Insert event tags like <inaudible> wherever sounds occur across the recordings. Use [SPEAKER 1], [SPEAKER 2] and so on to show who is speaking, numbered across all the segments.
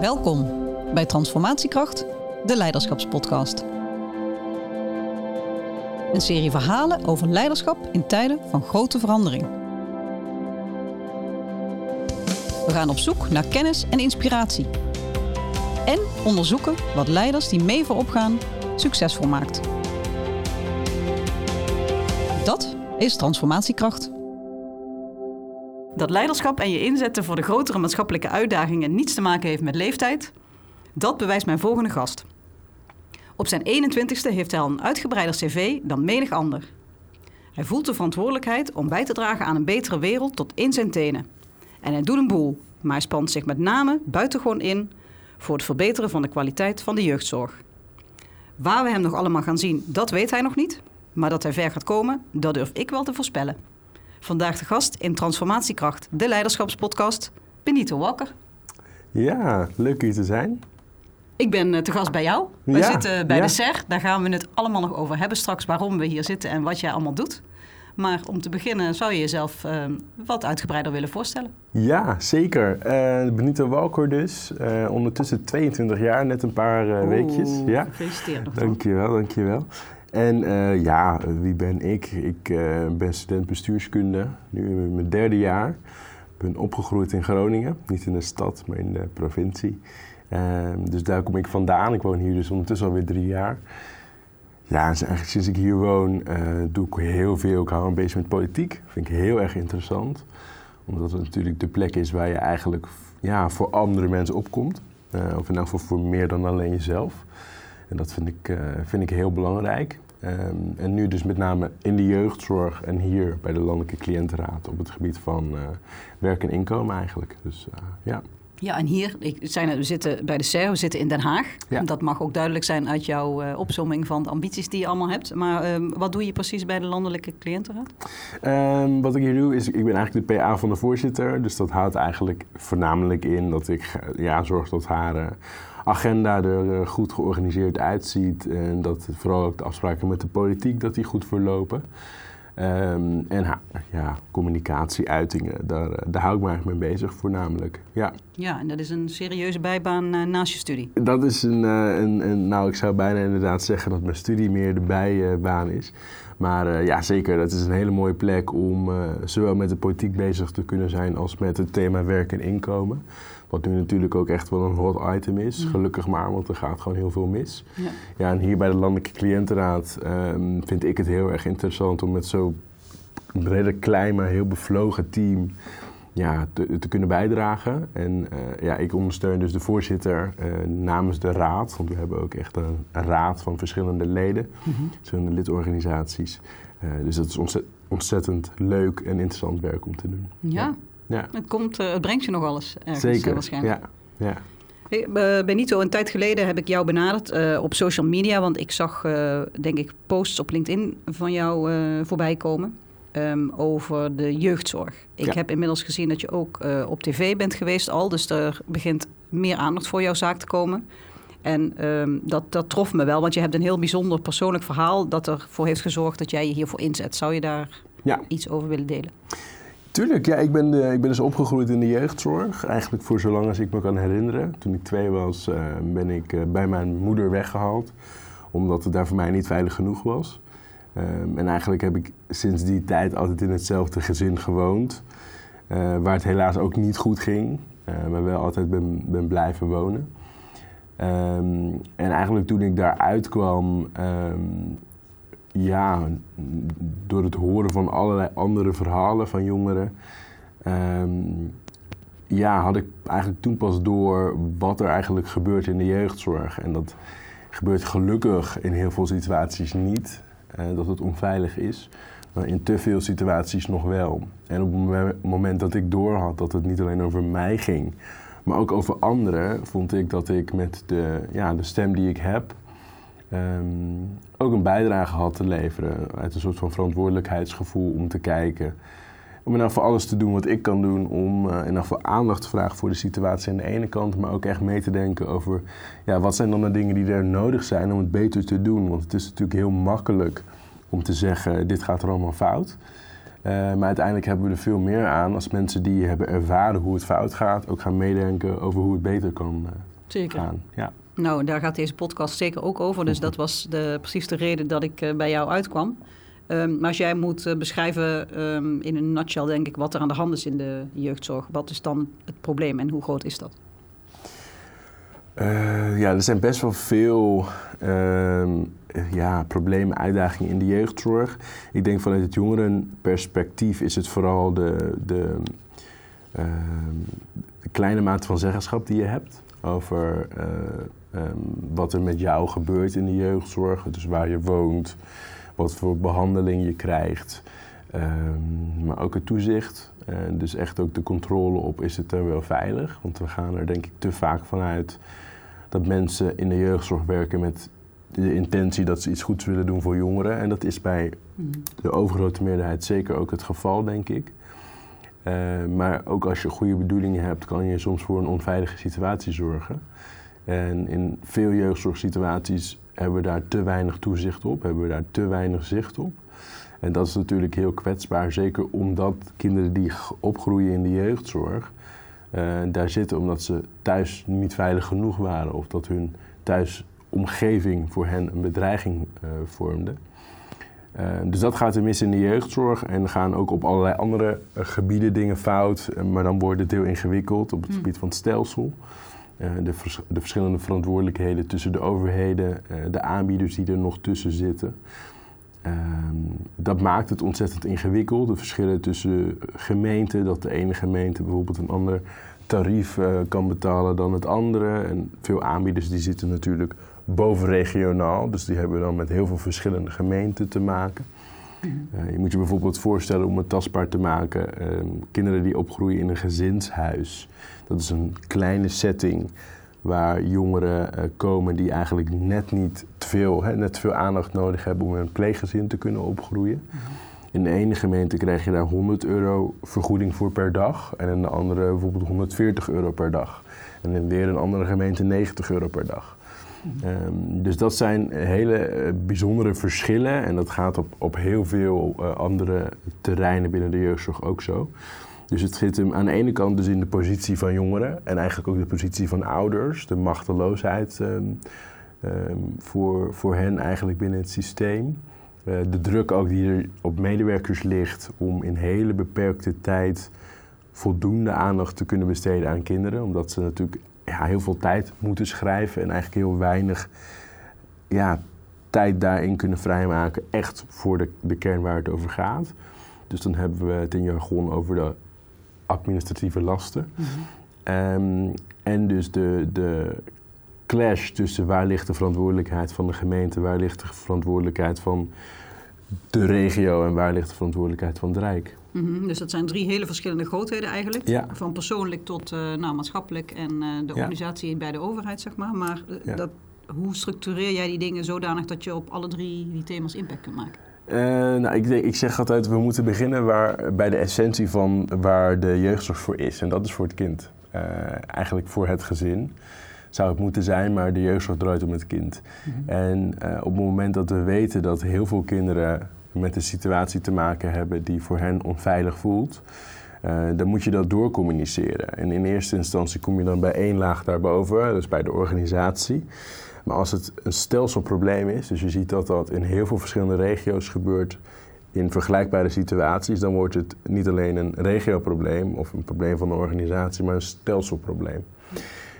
[SPEAKER 1] Welkom bij Transformatiekracht, de Leiderschapspodcast. Een serie verhalen over leiderschap in tijden van grote verandering. We gaan op zoek naar kennis en inspiratie. En onderzoeken wat leiders die mee voorop gaan succesvol maakt. Dat is transformatiekracht. Dat leiderschap en je inzetten voor de grotere maatschappelijke uitdagingen niets te maken heeft met leeftijd, dat bewijst mijn volgende gast. Op zijn 21ste heeft hij al een uitgebreider cv dan menig ander. Hij voelt de verantwoordelijkheid om bij te dragen aan een betere wereld tot in zijn tenen. En hij doet een boel, maar hij spant zich met name buitengewoon in voor het verbeteren van de kwaliteit van de jeugdzorg. Waar we hem nog allemaal gaan zien, dat weet hij nog niet. Maar dat hij ver gaat komen, dat durf ik wel te voorspellen. Vandaag de gast in Transformatiekracht, de Leiderschapspodcast, Benito Walker.
[SPEAKER 2] Ja, leuk hier te zijn.
[SPEAKER 1] Ik ben eh, te gast bij jou. We
[SPEAKER 2] Ja,
[SPEAKER 1] zitten bij
[SPEAKER 2] ja.
[SPEAKER 1] de SER. Daar gaan we het allemaal nog over hebben straks, waarom we hier zitten en wat jij allemaal doet. Maar om te beginnen zou je jezelf eh, wat uitgebreider willen voorstellen.
[SPEAKER 2] Ja, zeker. Eh Benito Walker dus. Eh, ondertussen 22 jaar, net een paar weekjes. Ja,
[SPEAKER 1] Gefeliciteerd nog.
[SPEAKER 2] dankjewel, dankjewel. En eh, ja, wie ben ik? Ik eh, ben student bestuurskunde, nu in mijn derde jaar. Ik ben opgegroeid in Groningen, niet in de stad, maar in de provincie. Ehm, dus daar kom ik vandaan. Ik woon hier dus ondertussen alweer drie jaar. Ja, en eigenlijk sinds ik hier woon eh, doe ik heel veel. Ik hou me bezig met politiek. Vind ik heel erg interessant. Omdat het natuurlijk de plek is waar je eigenlijk ja, voor andere mensen opkomt. Of in elk geval voor meer dan alleen jezelf. En dat vind ik, eh, vind ik heel belangrijk. Ehm, en nu dus met name in de jeugdzorg en hier bij de Landelijke Cliëntenraad op het gebied van eh, werk en inkomen eigenlijk. Dus eh, ja.
[SPEAKER 1] Ja, en hier, ik net, we zitten bij de SER, we zitten in Den Haag.
[SPEAKER 2] Ja.
[SPEAKER 1] Dat mag ook duidelijk zijn uit jouw opzomming van de ambities die je allemaal hebt. Maar eh, wat doe je precies bij de Landelijke Cliëntenraad?
[SPEAKER 2] Ehm, wat ik hier doe is, ik ben eigenlijk de PA van de voorzitter. Dus dat houdt eigenlijk voornamelijk in dat ik ja, zorg dat haar agenda er eh, goed georganiseerd uitziet. En dat vooral ook de afspraken met de politiek dat die goed verlopen. Ehm, en ha- ja, communicatie, uitingen, daar, eh, daar hou ik me eigenlijk mee bezig voornamelijk. Ja.
[SPEAKER 1] Ja, en dat is een serieuze bijbaan eh, naast je studie.
[SPEAKER 2] Dat is een, een, een, nou ik zou bijna inderdaad zeggen dat mijn studie meer de bijbaan is. Maar ja, zeker, dat is een hele mooie plek om zowel met de politiek bezig te kunnen zijn als met het thema werk en inkomen. Wat nu natuurlijk ook echt wel een hot item is. Gelukkig maar, want er gaat gewoon heel veel mis.
[SPEAKER 1] Ja.
[SPEAKER 2] Ja, en hier bij de Landelijke Cliëntenraad ehm, vind ik het heel erg interessant om met zo'n redelijk klein, maar heel bevlogen team ja, te, te kunnen bijdragen. En eh, ja, ik ondersteun dus de voorzitter eh, namens de raad, want we hebben ook echt een, een raad van verschillende leden,
[SPEAKER 1] Mhm.
[SPEAKER 2] verschillende lidorganisaties. Eh, dus dat is ontzet- ontzettend leuk en interessant werk om te doen.
[SPEAKER 1] Ja,
[SPEAKER 2] Ja,
[SPEAKER 1] het, komt, eh, het brengt je nog alles ergens eh,
[SPEAKER 2] zeker.
[SPEAKER 1] waarschijnlijk.
[SPEAKER 2] Ja, ja.
[SPEAKER 1] Hey, Benito, een tijd geleden heb ik jou benaderd eh, op social media, want ik zag, denk ik, posts op LinkedIn van jou eh, voorbij komen ehm, over de jeugdzorg. Ik
[SPEAKER 2] Ja.
[SPEAKER 1] heb inmiddels gezien dat je ook op tv bent geweest al, dus er begint meer aandacht voor jouw zaak te komen. En ehm, dat, dat trof me wel, want je hebt een heel bijzonder persoonlijk verhaal dat ervoor heeft gezorgd dat jij je hiervoor inzet. Zou je daar
[SPEAKER 2] Ja.
[SPEAKER 1] iets over willen delen?
[SPEAKER 2] Tuurlijk, ja, ik ben, de, ik ben dus opgegroeid in de jeugdzorg. Eigenlijk voor zolang als ik me kan herinneren. Toen ik twee was, eh, ben ik eh, bij mijn moeder weggehaald. Omdat het daar voor mij niet veilig genoeg was. Ehm, en eigenlijk heb ik sinds die tijd altijd in hetzelfde gezin gewoond. waar het helaas ook niet goed ging. maar wel altijd ben, ben blijven wonen. Ehm, en eigenlijk toen ik daar uitkwam, ehm, ja, door het horen van allerlei andere verhalen van jongeren, ehm, ja, had ik eigenlijk toen pas door wat er eigenlijk gebeurt in de jeugdzorg. En dat gebeurt gelukkig in heel veel situaties niet, eh, dat het onveilig is. Maar in te veel situaties nog wel. En op het momen- moment dat ik doorhad dat het niet alleen over mij ging, maar ook over anderen, vond ik dat ik met de, ja, de stem die ik heb, ehm, ook een bijdrage had te leveren. Uit een soort van verantwoordelijkheidsgevoel om te kijken. Om in elk geval alles te doen wat ik kan doen om eh, in elk geval aandacht te vragen voor de situatie aan de ene kant, maar ook echt mee te denken over ja, wat zijn dan de dingen die er nodig zijn om het beter te doen. Want het is natuurlijk heel makkelijk om te zeggen, dit gaat er allemaal fout. maar uiteindelijk hebben we er veel meer aan als mensen die hebben ervaren hoe het fout gaat, ook gaan meedenken over hoe het beter kan
[SPEAKER 1] Zeker.
[SPEAKER 2] gaan.
[SPEAKER 1] Ja. Nou, daar gaat deze podcast zeker ook over. Dus dat was de, precies de reden dat ik bij jou uitkwam. Um, maar als jij moet beschrijven um, in een nutshell, denk ik, wat er aan de hand is in de jeugdzorg, wat is dan het probleem en hoe groot is dat?
[SPEAKER 2] Uh, ja, er zijn best wel veel uh, ja, problemen, uitdagingen in de jeugdzorg. Ik denk vanuit het jongerenperspectief is het vooral de, de, de kleine mate van zeggenschap die je hebt over eh, wat er met jou gebeurt in de jeugdzorg. Dus waar je woont, wat voor behandeling je krijgt, maar ook het toezicht. En dus echt ook de controle op is het er wel veilig. Want we gaan er denk ik te vaak vanuit dat mensen in de jeugdzorg werken met de intentie dat ze iets goeds willen doen voor jongeren. En dat is bij mhm. de overgrote meerderheid zeker ook het geval, denk ik. Uh, maar ook als je goede bedoelingen hebt, kan je soms voor een onveilige situatie zorgen. En in veel jeugdzorgsituaties hebben we daar te weinig toezicht op, hebben we daar te weinig zicht op. En dat is natuurlijk heel kwetsbaar, zeker omdat kinderen die opgroeien in de jeugdzorg uh, daar zitten omdat ze thuis niet veilig genoeg waren of dat hun thuisomgeving voor hen een bedreiging uh, vormde. Uh, dus dat gaat er mis in de jeugdzorg en gaan ook op allerlei andere gebieden dingen fout, maar dan wordt het heel ingewikkeld op het hmm. gebied van het stelsel. De, vers de, verschillende verantwoordelijkheden tussen de overheden, de aanbieders die er nog tussen zitten. Ehm, dat maakt het ontzettend ingewikkeld. De verschillen tussen gemeenten, dat de ene gemeente bijvoorbeeld een ander tarief uh, kan betalen dan het andere. En veel aanbieders die zitten natuurlijk bovenregionaal, dus die hebben dan met heel veel verschillende gemeenten te maken. Uh, je moet je bijvoorbeeld voorstellen om het tastbaar te maken, uh, kinderen die opgroeien in een gezinshuis. Dat is een kleine setting waar jongeren uh, komen die eigenlijk net niet te veel, hè, net te veel aandacht nodig hebben om in een pleeggezin te kunnen opgroeien. Mhm. In de ene gemeente krijg je daar 100 euro vergoeding voor per dag en in de andere bijvoorbeeld 140 euro per dag. En in weer een andere gemeente 90 euro per dag. Mhm. Um, dus dat zijn hele uh, bijzondere verschillen en dat gaat op, op heel veel uh, andere terreinen binnen de jeugdzorg ook zo. Dus het zit hem aan de ene kant dus in de positie van jongeren en eigenlijk ook de positie van ouders, de machteloosheid um, um, voor, voor hen eigenlijk binnen het systeem. Uh, de druk ook die er op medewerkers ligt om in hele beperkte tijd voldoende aandacht te kunnen besteden aan kinderen, omdat ze natuurlijk ja, heel veel tijd moeten schrijven en eigenlijk heel weinig ja, tijd daarin kunnen vrijmaken, echt voor de, de kern waar het over gaat. Dus dan hebben we het in jargon over de administratieve lasten. um, en dus de, de clash tussen waar ligt de verantwoordelijkheid van de gemeente, waar ligt de verantwoordelijkheid van de regio en waar ligt de verantwoordelijkheid van het Rijk.
[SPEAKER 1] Mm -hmm. Dus dat zijn drie hele verschillende grootheden eigenlijk. Ja. Van persoonlijk tot uh, nou, maatschappelijk en uh, de organisatie bij de overheid, zeg maar. Maar uh, dat, hoe structureer jij die dingen zodanig dat je op alle drie die thema's impact kunt maken?
[SPEAKER 2] Uh, nou, ik, ik, zeg altijd, we moeten beginnen waar, bij de essentie van waar de jeugdzorg voor is. En dat is voor het kind. Uh, eigenlijk voor het gezin zou het moeten zijn, maar de jeugdzorg draait om het kind. Mhm. En uh, op het moment dat we weten dat heel veel kinderen met een situatie te maken hebben die voor hen onveilig voelt, dan moet je dat doorcommuniceren. En in eerste instantie kom je dan bij één laag daarboven, dus bij de organisatie. Maar als het een stelselprobleem is, dus je ziet dat dat in heel veel verschillende regio's gebeurt in vergelijkbare situaties, dan wordt het niet alleen een regioprobleem of een probleem van de organisatie, maar een stelselprobleem.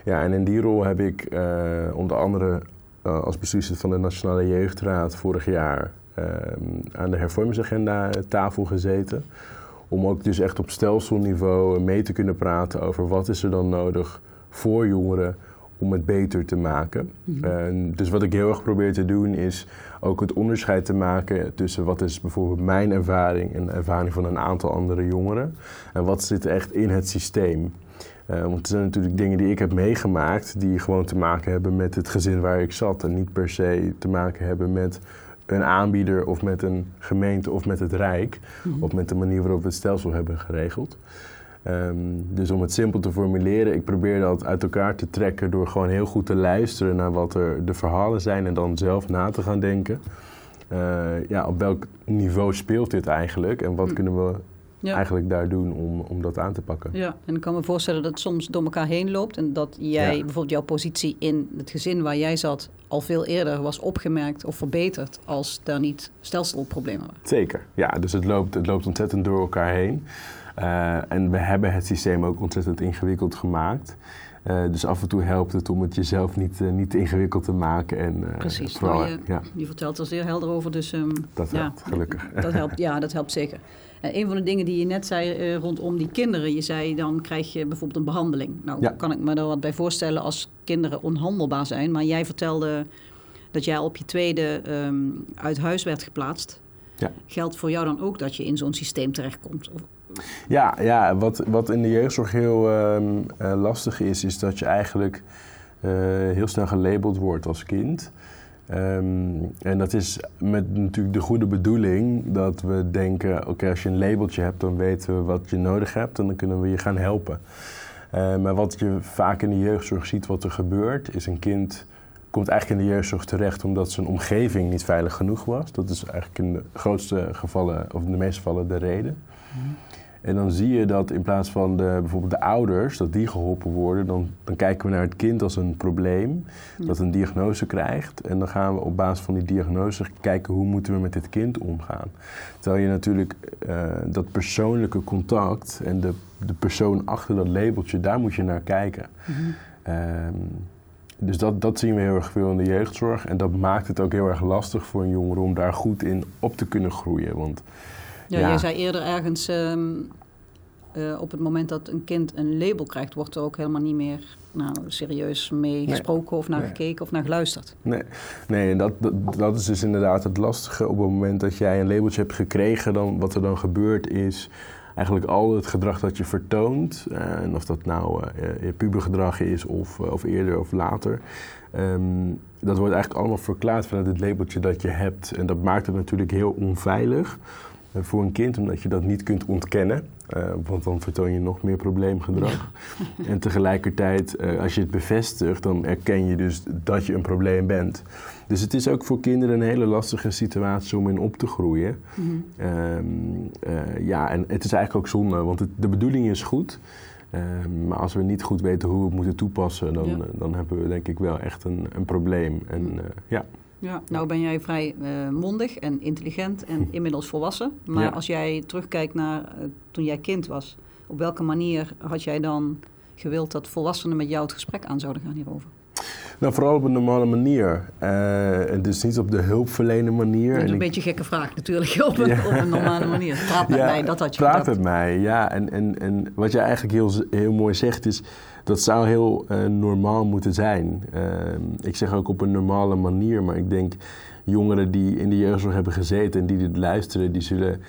[SPEAKER 2] Ja, en in die rol heb ik uh, onder andere uh, als bestuurslid van de Nationale Jeugdraad vorig jaar uh, aan de hervormingsagenda tafel gezeten. Om ook dus echt op stelselniveau mee te kunnen praten over wat is er dan nodig voor jongeren om het beter te maken. Mm dus wat ik heel erg probeer te doen is ook het onderscheid te maken tussen wat is bijvoorbeeld mijn ervaring en de ervaring van een aantal andere jongeren. En wat zit echt in het systeem. Uh, want er zijn natuurlijk dingen die ik heb meegemaakt die gewoon te maken hebben met het gezin waar ik zat. En niet per se te maken hebben met een aanbieder of met een gemeente of met het Rijk. Mhm. Of met de manier waarop we het stelsel hebben geregeld. Um, dus om het simpel te formuleren, ik probeer dat uit elkaar te trekken door gewoon heel goed te luisteren naar wat er de verhalen zijn en dan zelf na te gaan denken. ja, op welk niveau speelt dit eigenlijk en wat
[SPEAKER 1] Hm.
[SPEAKER 2] kunnen we
[SPEAKER 1] Ja.
[SPEAKER 2] eigenlijk daar doen om, om dat aan te pakken?
[SPEAKER 1] Ja, en ik kan me voorstellen dat het soms door elkaar heen loopt. En dat jij
[SPEAKER 2] Ja.
[SPEAKER 1] bijvoorbeeld jouw positie in het gezin waar jij zat al veel eerder was opgemerkt of verbeterd als daar niet stelselproblemen waren.
[SPEAKER 2] Zeker, ja. Dus het loopt, het loopt ontzettend door elkaar heen. Eh, en we hebben het systeem ook ontzettend ingewikkeld gemaakt. Eh, dus af en toe helpt het om het jezelf niet, eh, niet te ingewikkeld te maken. En, eh,
[SPEAKER 1] Precies.
[SPEAKER 2] Vooral,
[SPEAKER 1] Nou, je,
[SPEAKER 2] ja,
[SPEAKER 1] je vertelt er zeer helder over, dus ehm,
[SPEAKER 2] dat
[SPEAKER 1] ja,
[SPEAKER 2] helpt, gelukkig. <laughs>
[SPEAKER 1] dat helpt, ja, dat helpt zeker. En een van de dingen die je net zei rondom die kinderen, je zei dan krijg je bijvoorbeeld een behandeling. Nou,
[SPEAKER 2] Ja.
[SPEAKER 1] kan ik me er wat bij voorstellen als kinderen onhandelbaar zijn. Maar jij vertelde dat jij op je tweede ehm, uit huis werd geplaatst.
[SPEAKER 2] Ja.
[SPEAKER 1] Geldt voor jou dan ook dat je in zo'n systeem terechtkomt? Of,
[SPEAKER 2] Ja, ja wat, wat in de jeugdzorg heel ehm, eh, lastig is, is dat je eigenlijk eh, heel snel gelabeld wordt als kind. Ehm, en dat is met natuurlijk de goede bedoeling dat we denken: oké, als je een labeltje hebt, dan weten we wat je nodig hebt en dan kunnen we je gaan helpen. Eh, maar wat je vaak in de jeugdzorg ziet, wat er gebeurt, is een kind komt eigenlijk in de jeugdzorg terecht omdat zijn omgeving niet veilig genoeg was. Dat is eigenlijk in de grootste gevallen, of de meeste gevallen, de reden. En dan zie je dat in plaats van de, bijvoorbeeld de ouders, dat die geholpen worden, dan, dan kijken we naar het kind als een probleem, dat een diagnose krijgt. En dan gaan we op basis van die diagnose kijken hoe moeten we met dit kind omgaan. Terwijl je natuurlijk eh, dat persoonlijke contact en de, de persoon achter dat labeltje, daar moet je naar kijken. Ehm, dus dat, dat zien we heel erg veel in de jeugdzorg. En dat maakt het ook heel erg lastig voor een jongere om daar goed in op te kunnen groeien. Want
[SPEAKER 1] ja,
[SPEAKER 2] Ja.
[SPEAKER 1] Jij zei eerder ergens, ehm, eh, op het moment dat een kind een label krijgt, wordt er ook helemaal niet meer nou, serieus mee
[SPEAKER 2] Nee.
[SPEAKER 1] gesproken of naar
[SPEAKER 2] Nee.
[SPEAKER 1] gekeken of naar geluisterd.
[SPEAKER 2] Nee, nee dat, dat, dat is dus inderdaad het lastige. Op het moment dat jij een labeltje hebt gekregen, dan, wat er dan gebeurt is eigenlijk al het gedrag dat je vertoont, eh, en of dat nou eh, je pubergedrag is of, of eerder of later, ehm, dat wordt eigenlijk allemaal verklaard vanuit het labeltje dat je hebt. En dat maakt het natuurlijk heel onveilig voor een kind, omdat je dat niet kunt ontkennen. Eh, want dan vertoon je nog meer probleemgedrag. <laughs> En tegelijkertijd, eh, als je het bevestigt, dan erken je dus dat je een probleem bent. Dus het is ook voor kinderen een hele lastige situatie om in op te groeien. Ehm, eh, ja, en het is eigenlijk ook zonde, want het- de bedoeling is goed. Ehm, maar als we niet goed weten hoe we het moeten toepassen, dan,
[SPEAKER 1] Ja.
[SPEAKER 2] dan hebben we denk ik wel echt een, een probleem. En ja,
[SPEAKER 1] Ja, nou ben jij vrij eh, mondig en intelligent en <laughs> inmiddels volwassen. Maar
[SPEAKER 2] Ja.
[SPEAKER 1] als jij terugkijkt naar eh, toen jij kind was, op welke manier had jij dan gewild dat volwassenen met jou het gesprek aan zouden gaan hierover?
[SPEAKER 2] nou vooral op een normale manier. En dus niet op de hulpverlenen manier.
[SPEAKER 1] Dat is
[SPEAKER 2] En
[SPEAKER 1] een beetje een gekke vraag natuurlijk, <laughs> op een,
[SPEAKER 2] Ja.
[SPEAKER 1] op een normale manier. Praat met
[SPEAKER 2] Ja,
[SPEAKER 1] mij, dat had je
[SPEAKER 2] Praat met mij, ja. En, en, en wat je eigenlijk heel, heel mooi zegt is... dat zou heel eh, normaal moeten zijn. Ehm, ik zeg ook op een normale manier, maar ik denk... jongeren die in de jeugdzorg hebben gezeten en die dit luisteren... die zullen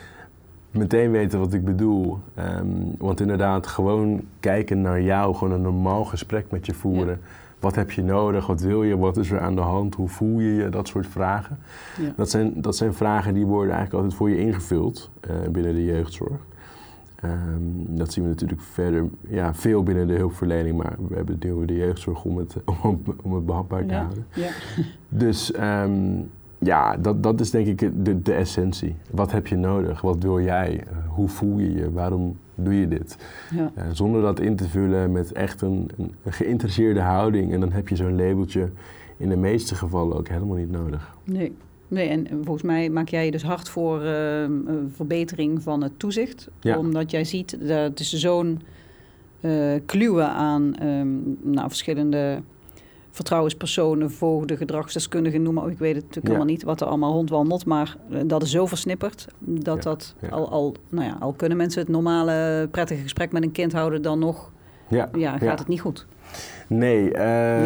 [SPEAKER 2] meteen weten wat ik bedoel. Ehm, want inderdaad, gewoon kijken naar jou... gewoon een normaal gesprek met je voeren... Wat heb je nodig? Wat wil je? Wat is er aan de hand? Hoe voel je je? Dat soort vragen.
[SPEAKER 1] Ja.
[SPEAKER 2] Dat zijn, dat zijn vragen die worden eigenlijk altijd voor je ingevuld eh, binnen de jeugdzorg. Ehm, dat zien we natuurlijk verder ja, veel binnen de hulpverlening, maar we hebben over de jeugdzorg om het, <laughs> om, om het behapbaar te
[SPEAKER 1] Ja,
[SPEAKER 2] houden.
[SPEAKER 1] ja. <laughs>
[SPEAKER 2] Dus ehm, ja, dat, dat is denk ik de, de essentie. Wat heb je nodig? Wat wil jij? Eh, hoe voel je je? Waarom doe je dit?
[SPEAKER 1] ja.
[SPEAKER 2] Eh, zonder dat in te vullen met echt een, een, een geïnteresseerde houding. En dan heb je zo'n labeltje in de meeste gevallen ook helemaal niet nodig.
[SPEAKER 1] Nee. Nee, en volgens mij maak jij je dus hard voor een verbetering van het toezicht.
[SPEAKER 2] Ja.
[SPEAKER 1] Omdat jij ziet dat het is zo'n kluwen aan ehm, nou, verschillende vertrouwenspersonen, voogden, gedragsdeskundigen, noem maar op. Ik weet het natuurlijk
[SPEAKER 2] Ja.
[SPEAKER 1] allemaal niet wat er allemaal rondwandelt, maar eh, dat is zo versnipperd dat
[SPEAKER 2] Ja,
[SPEAKER 1] dat. Al, al, nou ja, al kunnen mensen het normale prettige gesprek met een kind houden, dan nog
[SPEAKER 2] Ja,
[SPEAKER 1] ja, gaat het niet goed.
[SPEAKER 2] Nee,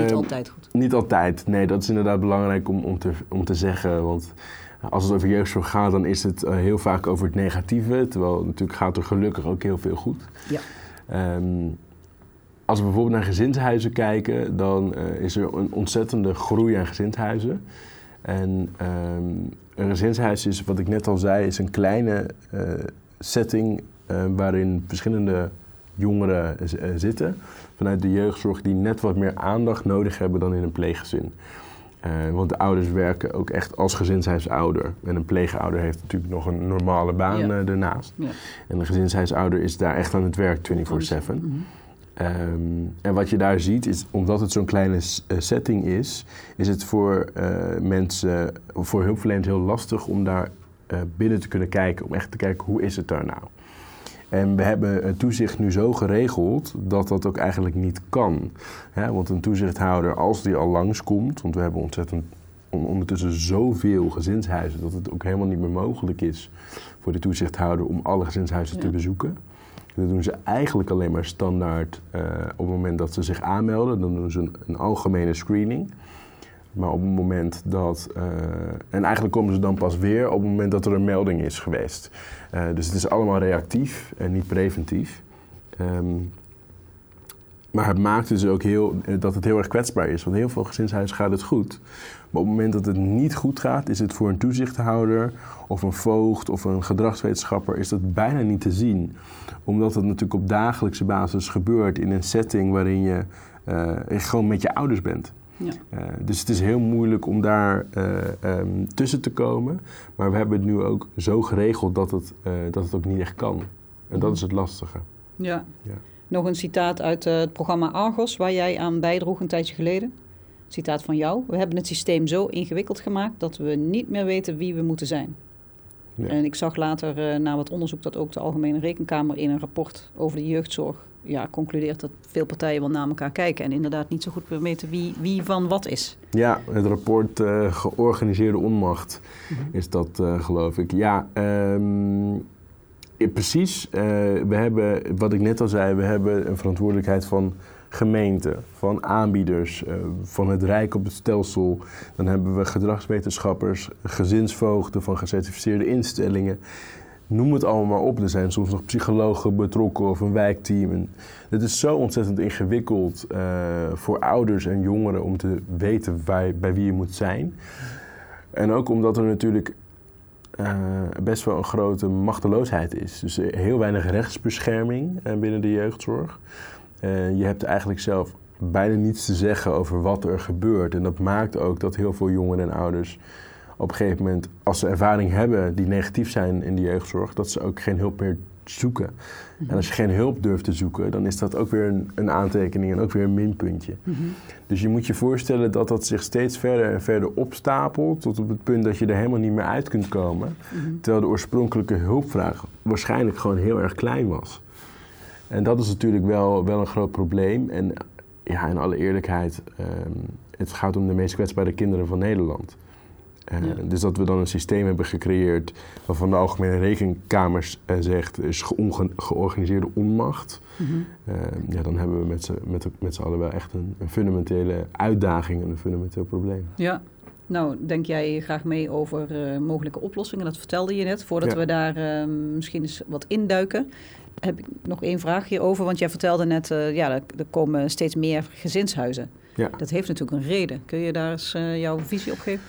[SPEAKER 1] niet altijd goed.
[SPEAKER 2] Niet altijd. Nee, dat is inderdaad belangrijk om, om, te, om te zeggen. Want als het over jeugdzorg gaat, dan is het eh, heel vaak over het negatieve. Terwijl natuurlijk gaat er gelukkig ook heel veel goed.
[SPEAKER 1] Ja.
[SPEAKER 2] Ehm, als we bijvoorbeeld naar gezinshuizen kijken, dan eh, is er een ontzettende groei aan gezinshuizen. En ehm, een gezinshuis is, wat ik net al zei, is een kleine eh, setting waarin verschillende jongeren eh, zitten vanuit de jeugdzorg die net wat meer aandacht nodig hebben dan in een pleeggezin. Uh, want de ouders werken ook echt als gezinshuisouder. En een pleegouder heeft natuurlijk nog een normale baan ja. uh, ernaast. Ja. En een gezinshuisouder is daar echt aan het werk 24-7. Mm Um, en wat je daar ziet is, omdat het zo'n kleine setting is, is het voor uh, mensen, voor hulpverleners heel lastig om daar binnen te kunnen kijken, om echt te kijken hoe is het daar nou. En we hebben het toezicht nu zo geregeld dat dat ook eigenlijk niet kan. Want een toezichthouder, als die al langskomt, want we hebben ontzettend ondertussen zoveel gezinshuizen dat het ook helemaal niet meer mogelijk is voor de toezichthouder om alle gezinshuizen ja. te bezoeken. Dat doen ze eigenlijk alleen maar standaard uh, op het moment dat ze zich aanmelden. Dan doen ze een, een algemene screening. Maar op het moment dat. Uh, en eigenlijk komen ze dan pas weer op het moment dat er een melding is geweest. Uh, dus het is allemaal reactief en niet preventief. Um, maar het maakt dus ook heel, dat het heel erg kwetsbaar is. Want heel veel gezinshuizen gaat het goed. Maar op het moment dat het niet goed gaat, is het voor een toezichthouder of een voogd of een gedragswetenschapper is dat bijna niet te zien. Omdat het natuurlijk op dagelijkse basis gebeurt in een setting waarin je gewoon met je ouders bent. Ja. Uh, dus het is heel moeilijk om daar uh, um, tussen te komen. Maar we hebben het nu ook zo geregeld dat het, dat het ook niet echt kan. En dat is het lastige.
[SPEAKER 1] Ja. ja. Nog een citaat uit het programma Argos, waar jij aan bijdroeg een tijdje geleden. Citaat van jou. We hebben het systeem zo ingewikkeld gemaakt dat we niet meer weten wie we moeten zijn. Ja. En ik zag later na wat onderzoek dat ook de Algemene Rekenkamer in een rapport over de jeugdzorg ja, concludeert dat veel partijen wel naar elkaar kijken en inderdaad niet zo goed weten wie, wie van wat is.
[SPEAKER 2] Ja, het rapport uh, Georganiseerde Onmacht mm -hmm. is dat, uh, geloof ik. Ja, um, precies. Uh, we hebben, wat ik net al zei, we hebben een verantwoordelijkheid van gemeenten, van aanbieders, van het Rijk op het stelsel. Dan hebben we gedragswetenschappers, gezinsvoogden van gecertificeerde instellingen. Noem het allemaal maar op. Er zijn soms nog psychologen betrokken of een wijkteam. En het is zo ontzettend ingewikkeld uh, voor ouders en jongeren om te weten bij, bij wie je moet zijn. En ook omdat er natuurlijk uh, best wel een grote machteloosheid is. Dus heel weinig rechtsbescherming uh, binnen de jeugdzorg. Je hebt eigenlijk zelf bijna niets te zeggen over wat er gebeurt. En dat maakt ook dat heel veel jongeren en ouders op een gegeven moment, als ze ervaring hebben die negatief zijn in de jeugdzorg, dat ze ook geen hulp meer zoeken. En als je geen hulp durft te zoeken, dan is dat ook weer een, een aantekening en ook weer een minpuntje. -hmm. Dus je moet je voorstellen dat dat zich steeds verder en verder opstapelt, tot op het punt dat je er helemaal niet meer uit kunt komen. -hmm. Terwijl de oorspronkelijke hulpvraag waarschijnlijk gewoon heel erg klein was. En dat is natuurlijk wel, wel een groot probleem. En ja, in alle eerlijkheid, um, het gaat om de meest kwetsbare kinderen van Nederland. Uh, ja. Dus dat we dan een systeem hebben gecreëerd waarvan de Algemene Rekenkamer uh, zegt is ge georganiseerde onmacht. Mm -hmm. uh, ja, dan hebben we met z'n met, met allen wel echt een, een, fundamentele uitdaging en een fundamenteel probleem.
[SPEAKER 1] Ja. Nou, denk jij graag mee over mogelijke oplossingen? Dat vertelde je net. Voordat ja. we daar ehm, misschien eens wat induiken, heb ik nog één vraagje over. Want jij vertelde net, ja, er, er komen steeds meer gezinshuizen. Ja. Dat heeft natuurlijk een reden. Kun je daar eens jouw visie op geven?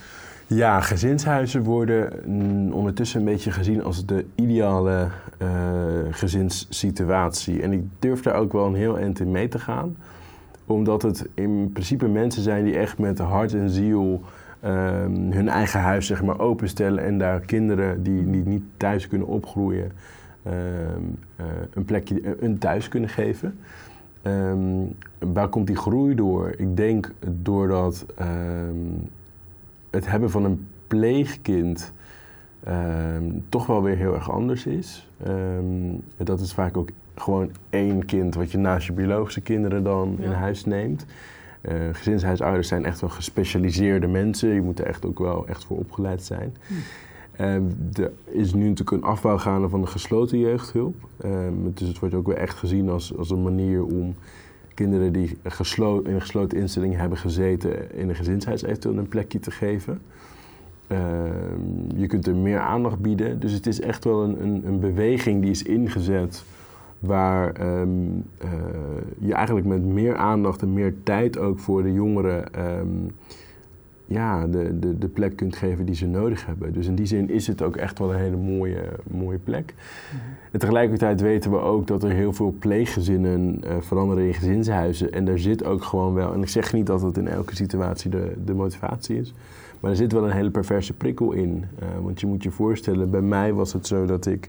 [SPEAKER 2] Ja, gezinshuizen worden mm, ondertussen een beetje gezien als de ideale uh, gezinssituatie. En ik durf daar ook wel een heel eind in mee te gaan. Omdat het in principe mensen zijn die echt met hart en ziel um, hun eigen huis zeg maar, openstellen. En daar kinderen die, die niet thuis kunnen opgroeien um, uh, een plekje, een thuis kunnen geven. Um, waar komt die groei door? Ik denk doordat het hebben van een pleegkind um, toch wel weer heel erg anders is. Um, dat is vaak ook gewoon één kind wat je naast je biologische kinderen dan ja. in huis neemt. Uh, gezinshuisouders zijn echt wel gespecialiseerde mensen. Je moet er echt ook wel echt voor opgeleid zijn. Hm. Uh, er is nu natuurlijk een afbouw gaande van de gesloten jeugdhulp. Uh, dus het wordt ook weer echt gezien als, als een manier om kinderen die in een gesloten instelling hebben gezeten in een gezinshuis eventueel een plekje te geven. Uh, je kunt er meer aandacht bieden. Dus het is echt wel een, een, een beweging die is ingezet waar um, uh, je eigenlijk met meer aandacht en meer tijd ook voor de jongeren um, ja, de, de, de plek kunt geven die ze nodig hebben. Dus in die zin is het ook echt wel een hele mooie, mooie plek. Mhm. En tegelijkertijd weten we ook dat er heel veel pleeggezinnen uh, veranderen in gezinshuizen. En daar zit ook gewoon wel, en ik zeg niet dat het in elke situatie de, de motivatie is, maar er zit wel een hele perverse prikkel in. Uh, want je moet je voorstellen, bij mij was het zo dat ik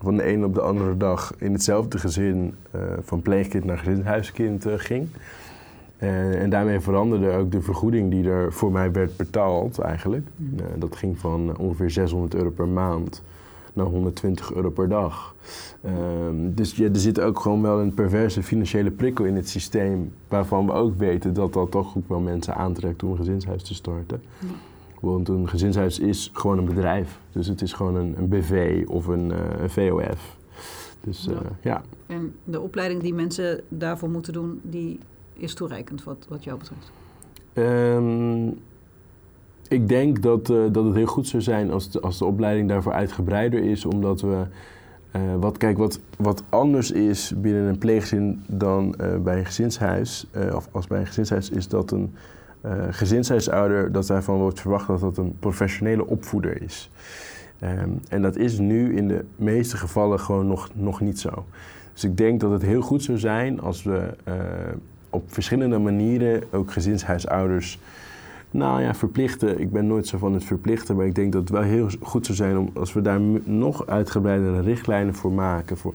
[SPEAKER 2] van de een op de andere dag in hetzelfde gezin uh, van pleegkind naar gezinshuiskind ging. Uh, en daarmee veranderde ook de vergoeding die er voor mij werd betaald eigenlijk. Uh, dat ging van ongeveer 600 euro per maand naar 120 euro per dag. Uh, dus ja, er zit ook gewoon wel een perverse financiële prikkel in het systeem... waarvan we ook weten dat dat toch ook wel mensen aantrekt om een gezinshuis te starten. Want een gezinshuis is gewoon een bedrijf. Dus het is gewoon een, een BV of een, een VOF. Dus ja. ja.
[SPEAKER 1] En de opleiding die mensen daarvoor moeten doen... die is toereikend wat, wat jou betreft?
[SPEAKER 2] Um, ik denk dat, uh, dat het heel goed zou zijn als de, als de opleiding daarvoor uitgebreider is, omdat we. Uh, wat, kijk, wat, wat anders is binnen een pleegzin dan uh, bij een gezinshuis, of als bij een gezinshuis, is dat een gezinshuisouder, dat daarvan wordt verwacht dat dat een professionele opvoeder is. Um, en dat is nu in de meeste gevallen gewoon nog, nog niet zo. Dus ik denk dat het heel goed zou zijn als we op verschillende manieren ook gezinshuisouders nou ja, verplichten. Ik ben nooit zo van het verplichten, maar ik denk dat het wel heel goed zou zijn om, als we daar nog uitgebreidere richtlijnen voor maken. Voor,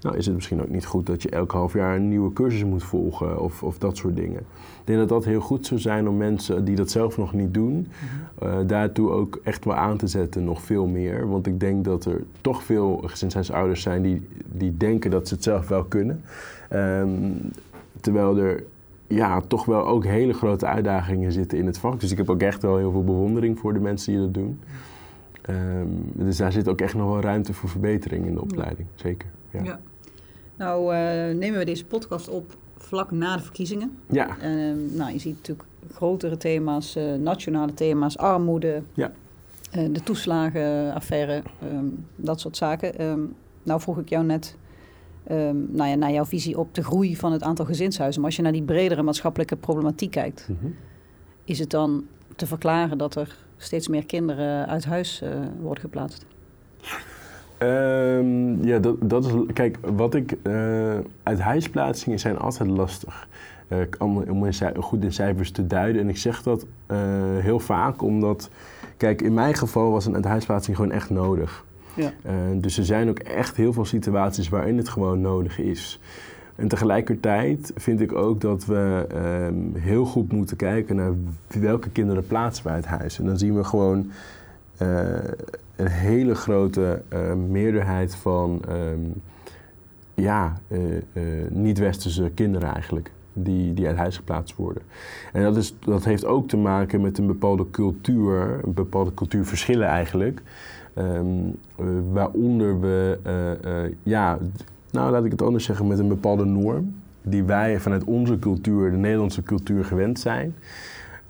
[SPEAKER 2] nou is het misschien ook niet goed dat je elk half jaar een nieuwe cursus moet volgen of, of dat soort dingen. Ik denk dat dat heel goed zou zijn om mensen die dat zelf nog niet doen, mhm. uh, daartoe ook echt wel aan te zetten, nog veel meer. Want ik denk dat er toch veel gezinshuisouders zijn die, die denken dat ze het zelf wel kunnen. Um, terwijl er ja, toch wel ook hele grote uitdagingen zitten in het vak. Dus ik heb ook echt wel heel veel bewondering voor de mensen die dat doen. Um, dus daar zit ook echt nog wel ruimte voor verbetering in de opleiding, zeker. Ja. ja.
[SPEAKER 1] Nou, uh, nemen we deze podcast op vlak na de verkiezingen.
[SPEAKER 2] Ja.
[SPEAKER 1] Uh, nou, je ziet natuurlijk grotere thema's, uh, nationale thema's, armoede, ja. Eh, de toeslagenaffaire, um, dat soort zaken. Um, nou vroeg ik jou net, um, nou ja, naar jouw visie op de groei van het aantal gezinshuizen. Maar als je naar die bredere maatschappelijke problematiek kijkt, mhm. is het dan te verklaren dat er steeds meer kinderen uit huis uh, worden geplaatst?
[SPEAKER 2] Um, ja, dat, dat is. Kijk, wat ik. Uh, uit huisplaatsingen zijn altijd lastig. Uh, om, om goed in cijfers te duiden. En ik zeg dat heel vaak omdat. Kijk, in mijn geval was een uithuisplaatsing gewoon echt nodig. Ja. Uh, dus er zijn ook echt heel veel situaties waarin het gewoon nodig is. En tegelijkertijd vind ik ook dat we um, heel goed moeten kijken naar welke kinderen plaatsen we uit huis. En dan zien we gewoon uh, een hele grote uh, meerderheid van um, ja, niet-westerse kinderen eigenlijk. Die, die uit huis geplaatst worden. En dat, is, dat heeft ook te maken met een bepaalde cultuur, een bepaalde cultuurverschillen eigenlijk. Um, waaronder we, uh, ja, nou laat ik het anders zeggen, met een bepaalde norm. Die wij vanuit onze cultuur, de Nederlandse cultuur, gewend zijn.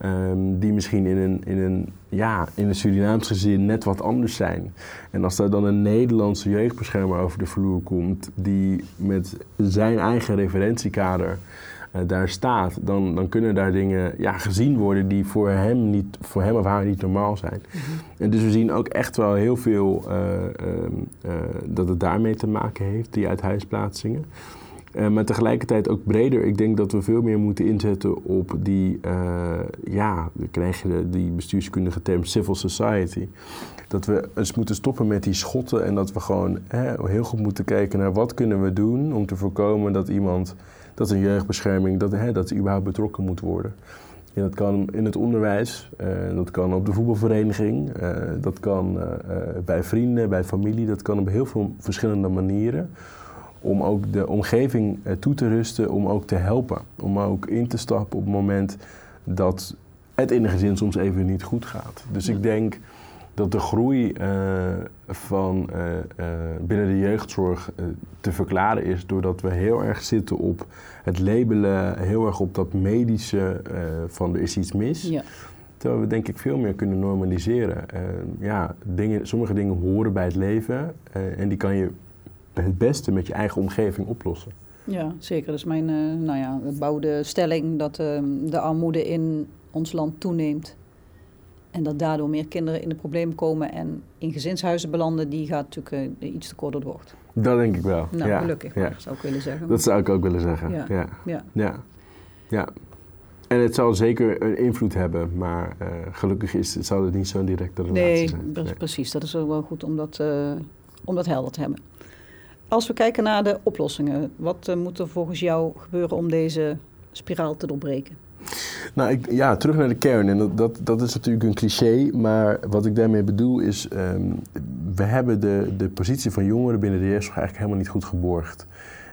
[SPEAKER 2] Um, die misschien in een, in, een, ja, in een Surinaams gezin net wat anders zijn. En als daar dan een Nederlandse jeugdbeschermer over de vloer komt, die met zijn eigen referentiekader daar staat, dan, dan kunnen daar dingen ja, gezien worden die voor hem, niet, voor hem of haar niet normaal zijn. Mhm. En dus we zien ook echt wel heel veel uh, uh, dat het daarmee te maken heeft, die uithuisplaatsingen. maar tegelijkertijd ook breder. Ik denk dat we veel meer moeten inzetten op die, ja, dan krijg je die bestuurskundige term civil society. Dat we eens moeten stoppen met die schotten en dat we gewoon hè, heel goed moeten kijken naar wat kunnen we doen om te voorkomen dat iemand dat een jeugdbescherming, dat, hè, dat überhaupt betrokken moet worden. En dat kan in het onderwijs, uh, dat kan op de voetbalvereniging, uh, dat kan uh, bij vrienden, bij familie, dat kan op heel veel verschillende manieren. Om ook de omgeving toe te rusten, om ook te helpen. Om ook in te stappen op het moment dat het in een gezin soms even niet goed gaat. Dus ik denk dat de groei uh, van, uh, uh, binnen de jeugdzorg te verklaren is doordat we heel erg zitten op het labelen, heel erg op dat medische van er is iets mis. Ja. Terwijl we denk ik veel meer kunnen normaliseren. ja, dingen, sommige dingen horen bij het leven en die kan je het beste met je eigen omgeving oplossen.
[SPEAKER 1] Ja, zeker. Dat is mijn nou ja, bouwde stelling dat ehm, de armoede in ons land toeneemt En dat daardoor meer kinderen in de problemen komen en in gezinshuizen belanden, die gaat natuurlijk uh, iets te kort door de bocht.
[SPEAKER 2] Dat denk ik wel.
[SPEAKER 1] Nou,
[SPEAKER 2] ja.
[SPEAKER 1] gelukkig, ja. zou ik willen zeggen.
[SPEAKER 2] Dat zou ik ook willen zeggen. Ja. Ja. ja. ja. En het zal zeker een invloed hebben, maar uh, gelukkig is, zal het niet zo'n directe relatie
[SPEAKER 1] nee,
[SPEAKER 2] zijn.
[SPEAKER 1] Nee, precies. Dat is wel goed om dat, uh, om dat helder te hebben. Als we kijken naar de oplossingen, wat moet er volgens jou gebeuren om deze spiraal te doorbreken?
[SPEAKER 2] Nou, ik, ja, terug naar de kern. En dat, dat, dat is natuurlijk een cliché, maar wat ik daarmee bedoel is... Um, we hebben de, de positie van jongeren binnen de jeugdzorg eigenlijk helemaal niet goed geborgd.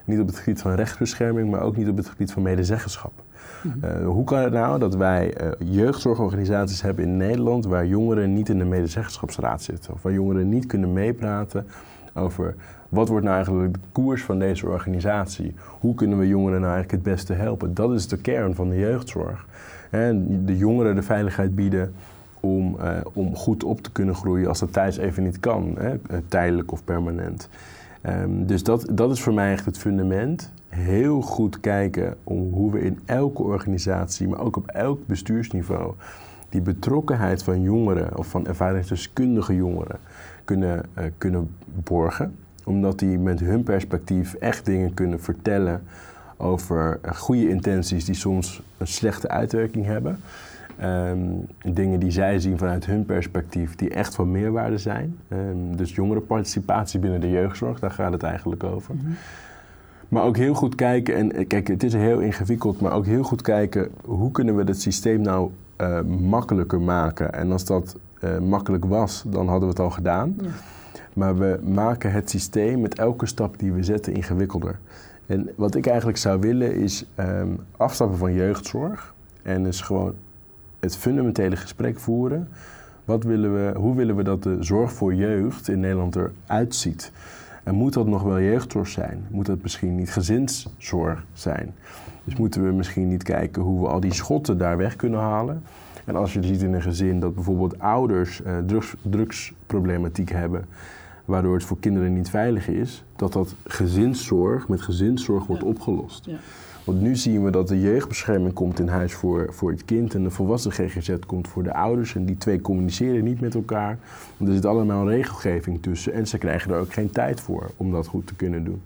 [SPEAKER 2] Niet op het gebied van rechtsbescherming, maar ook niet op het gebied van medezeggenschap. Uh, hoe kan het nou dat wij uh, jeugdzorgorganisaties hebben in Nederland waar jongeren niet in de medezeggenschapsraad zitten? Of waar jongeren niet kunnen meepraten over wat wordt nou eigenlijk de koers van deze organisatie? Hoe kunnen we jongeren nou eigenlijk het beste helpen? Dat is de kern van de jeugdzorg. En de jongeren de veiligheid bieden om, uh, om goed op te kunnen groeien als dat thuis even niet kan, hè? tijdelijk of permanent. Um, dus dat, dat is voor mij echt het fundament. Heel goed kijken om hoe we in elke organisatie, maar ook op elk bestuursniveau, die betrokkenheid van jongeren of van ervaringsdeskundige jongeren kunnen, uh, kunnen borgen. Omdat die met hun perspectief echt dingen kunnen vertellen over uh, goede intenties die soms een slechte uitwerking hebben. Um, dingen die zij zien vanuit hun perspectief, die echt van meerwaarde zijn. Um, dus jongerenparticipatie binnen de jeugdzorg, daar gaat het eigenlijk over. Mm -hmm. Maar ook heel goed kijken, en kijk, het is heel ingewikkeld, maar ook heel goed kijken hoe kunnen we het systeem nou uh, makkelijker maken. En als dat uh, makkelijk was, dan hadden we het al gedaan. Ja. Maar we maken het systeem met elke stap die we zetten ingewikkelder. En wat ik eigenlijk zou willen is um, afstappen van jeugdzorg. En dus gewoon het fundamentele gesprek voeren. Wat willen we, hoe willen we dat de zorg voor jeugd in Nederland eruit ziet? En moet dat nog wel jeugdzorg zijn? Moet dat misschien niet gezinszorg zijn? Dus moeten we misschien niet kijken hoe we al die schotten daar weg kunnen halen? En als je ziet in een gezin dat bijvoorbeeld ouders uh, drugs, drugsproblematiek hebben, waardoor het voor kinderen niet veilig is, dat dat gezinszorg met gezinszorg wordt
[SPEAKER 1] Ja.
[SPEAKER 2] opgelost.
[SPEAKER 1] Ja.
[SPEAKER 2] Want nu zien we dat de jeugdbescherming komt in huis voor, voor het kind en de volwassen GGZ komt voor de ouders. En die twee communiceren niet met elkaar. Want er zit allemaal regelgeving tussen en ze krijgen er ook geen tijd voor om dat goed te kunnen doen.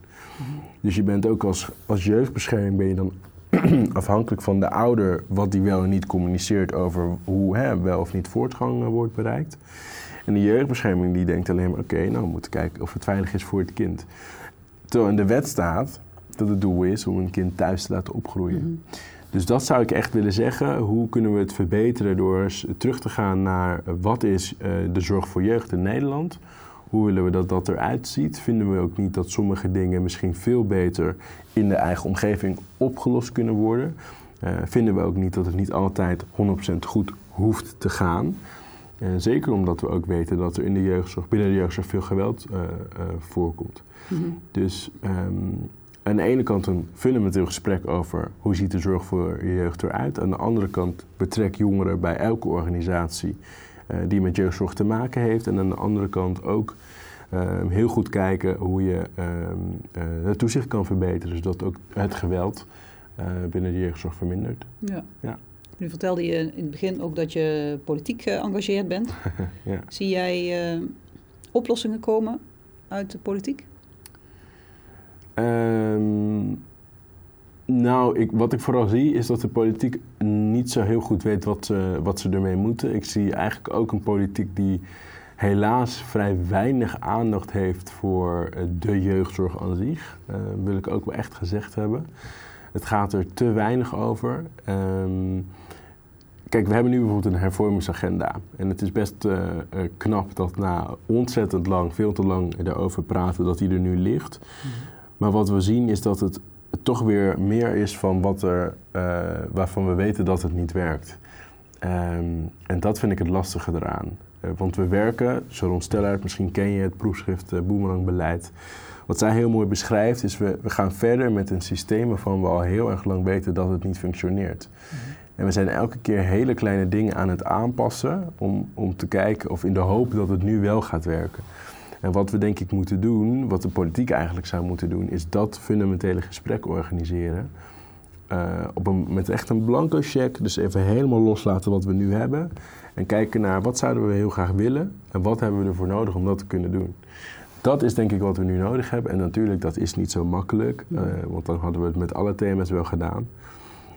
[SPEAKER 2] Dus je bent ook als, als jeugdbescherming ben je dan <clears throat> afhankelijk van de ouder wat die wel en niet communiceert over hoe hè, wel of niet voortgang eh, wordt bereikt. En de jeugdbescherming die denkt alleen maar, oké, nou we moeten kijken of het veilig is voor het kind. Terwijl in de wet staat dat het doel is om een kind thuis te laten opgroeien.
[SPEAKER 1] Mhm.
[SPEAKER 2] Dus dat zou ik echt willen zeggen. Hoe kunnen we het verbeteren door eens terug te gaan naar eh, wat is eh, de zorg voor jeugd in Nederland? Hoe willen we dat dat eruit ziet? Vinden we ook niet dat sommige dingen misschien veel beter in de eigen omgeving opgelost kunnen worden? Uh, vinden we ook niet dat het niet altijd 100% goed hoeft te gaan? Uh, zeker omdat we ook weten dat er in de jeugdzorg, binnen de jeugdzorg veel geweld uh, voorkomt.
[SPEAKER 1] Mhm.
[SPEAKER 2] Dus um, aan de ene kant een fundamenteel gesprek over hoe ziet de zorg voor je jeugd eruit. Aan de andere kant betrek jongeren bij elke organisatie die met jeugdzorg te maken heeft. En aan de andere kant ook uh, heel goed kijken hoe je uh, het toezicht kan verbeteren. Zodat ook het geweld eh, binnen de jeugdzorg vermindert.
[SPEAKER 1] Ja.
[SPEAKER 2] Ja.
[SPEAKER 1] Nu vertelde je in het begin ook dat je politiek geëngageerd bent. <laughs>
[SPEAKER 2] ja.
[SPEAKER 1] Zie jij uh, oplossingen komen uit de politiek?
[SPEAKER 2] Um, nou, ik, wat ik vooral zie is dat de politiek niet zo heel goed weet wat ze, wat ze ermee moeten. Ik zie eigenlijk ook een politiek die helaas vrij weinig aandacht heeft voor de jeugdzorg aan zich. Uh, wil ik ook wel echt gezegd hebben. Het gaat er te weinig over. Um, Kijk, we hebben nu bijvoorbeeld een hervormingsagenda. En het is best uh, uh, knap dat na ontzettend lang, veel te lang erover praten, dat die er nu ligt. Mm. Maar wat we zien is dat het toch weer meer is van wat er, uh, waarvan we weten dat het niet werkt. Um, en dat vind ik het lastige eraan. want we werken, Sharon Stellert, misschien ken je het proefschrift uh, Boemerangbeleid. Wat zij heel mooi beschrijft is, we, we gaan verder met een systeem waarvan we al heel erg lang weten dat het niet functioneert. Mm. En we zijn elke keer hele kleine dingen aan het aanpassen om, om te kijken of in de hoop dat het nu wel gaat werken. En wat we denk ik moeten doen, wat de politiek eigenlijk zou moeten doen, is dat fundamentele gesprek organiseren op een, met echt een blanco check, dus even helemaal loslaten wat we nu hebben. En kijken naar wat zouden we heel graag willen en wat hebben we ervoor nodig om dat te kunnen doen. Dat is denk ik wat we nu nodig hebben. En natuurlijk, dat is niet zo makkelijk, uh, want dan hadden we het met alle thema's wel gedaan.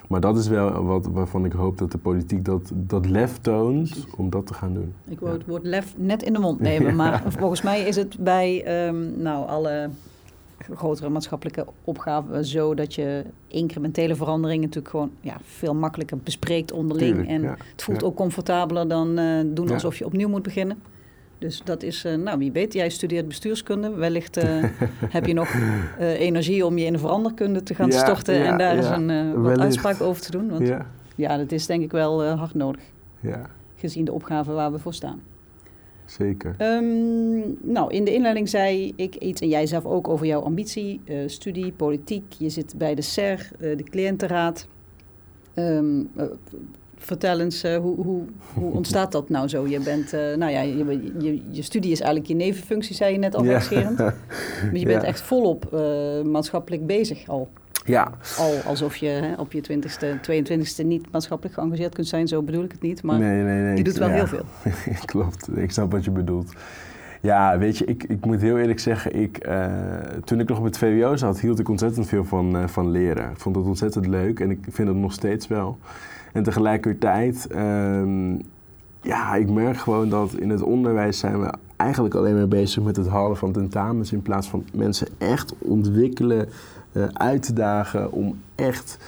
[SPEAKER 2] Maar dat is wel wat, waarvan ik hoop dat de politiek dat, dat lef toont om dat te gaan doen.
[SPEAKER 1] Ik wou het woord lef net in de mond nemen, <laughs> maar volgens mij is het bij um, nou, alle grotere maatschappelijke opgaven zo dat je incrementele veranderingen natuurlijk gewoon ja, veel makkelijker bespreekt onderling. en het voelt ook comfortabeler dan uh, doen alsof je opnieuw moet beginnen. Dus dat is, uh, nou wie weet, jij studeert bestuurskunde. Wellicht uh, <laughs> heb je nog uh, energie om je in de veranderkunde te gaan storten en daar eens een wat uitspraak over te doen. Want ja. ja, dat is denk ik wel hard nodig. Ja. Gezien de opgave waar we voor staan.
[SPEAKER 2] Zeker.
[SPEAKER 1] Um, nou, in de inleiding zei ik iets en jij zelf ook over jouw ambitie, studie, politiek. Je zit bij de SER, de cliëntenraad. Um, vertel eens, uh, hoe, hoe, hoe ontstaat dat nou zo? Je bent, uh, nou ja, je, je, je, studie is eigenlijk je nevenfunctie, zei je net al ja. <laughs> maar je bent echt volop uh, maatschappelijk bezig al.
[SPEAKER 2] Ja.
[SPEAKER 1] Al alsof je hè, op je 20ste, 22ste niet maatschappelijk geëngageerd kunt zijn, zo bedoel ik het niet. Maar nee, nee, nee, je doet wel heel veel. <laughs>
[SPEAKER 2] Klopt, ik snap wat je bedoelt. Ja, weet je, ik, ik moet heel eerlijk zeggen, ik, uh, toen ik nog op het VWO zat, hield ik ontzettend veel van, uh, van leren. Ik vond het ontzettend leuk en ik vind het nog steeds wel. En tegelijkertijd, um, ja, ik merk gewoon dat in het onderwijs zijn we eigenlijk alleen maar bezig met het halen van tentamens in plaats van mensen echt ontwikkelen, uh, uit te dagen om echt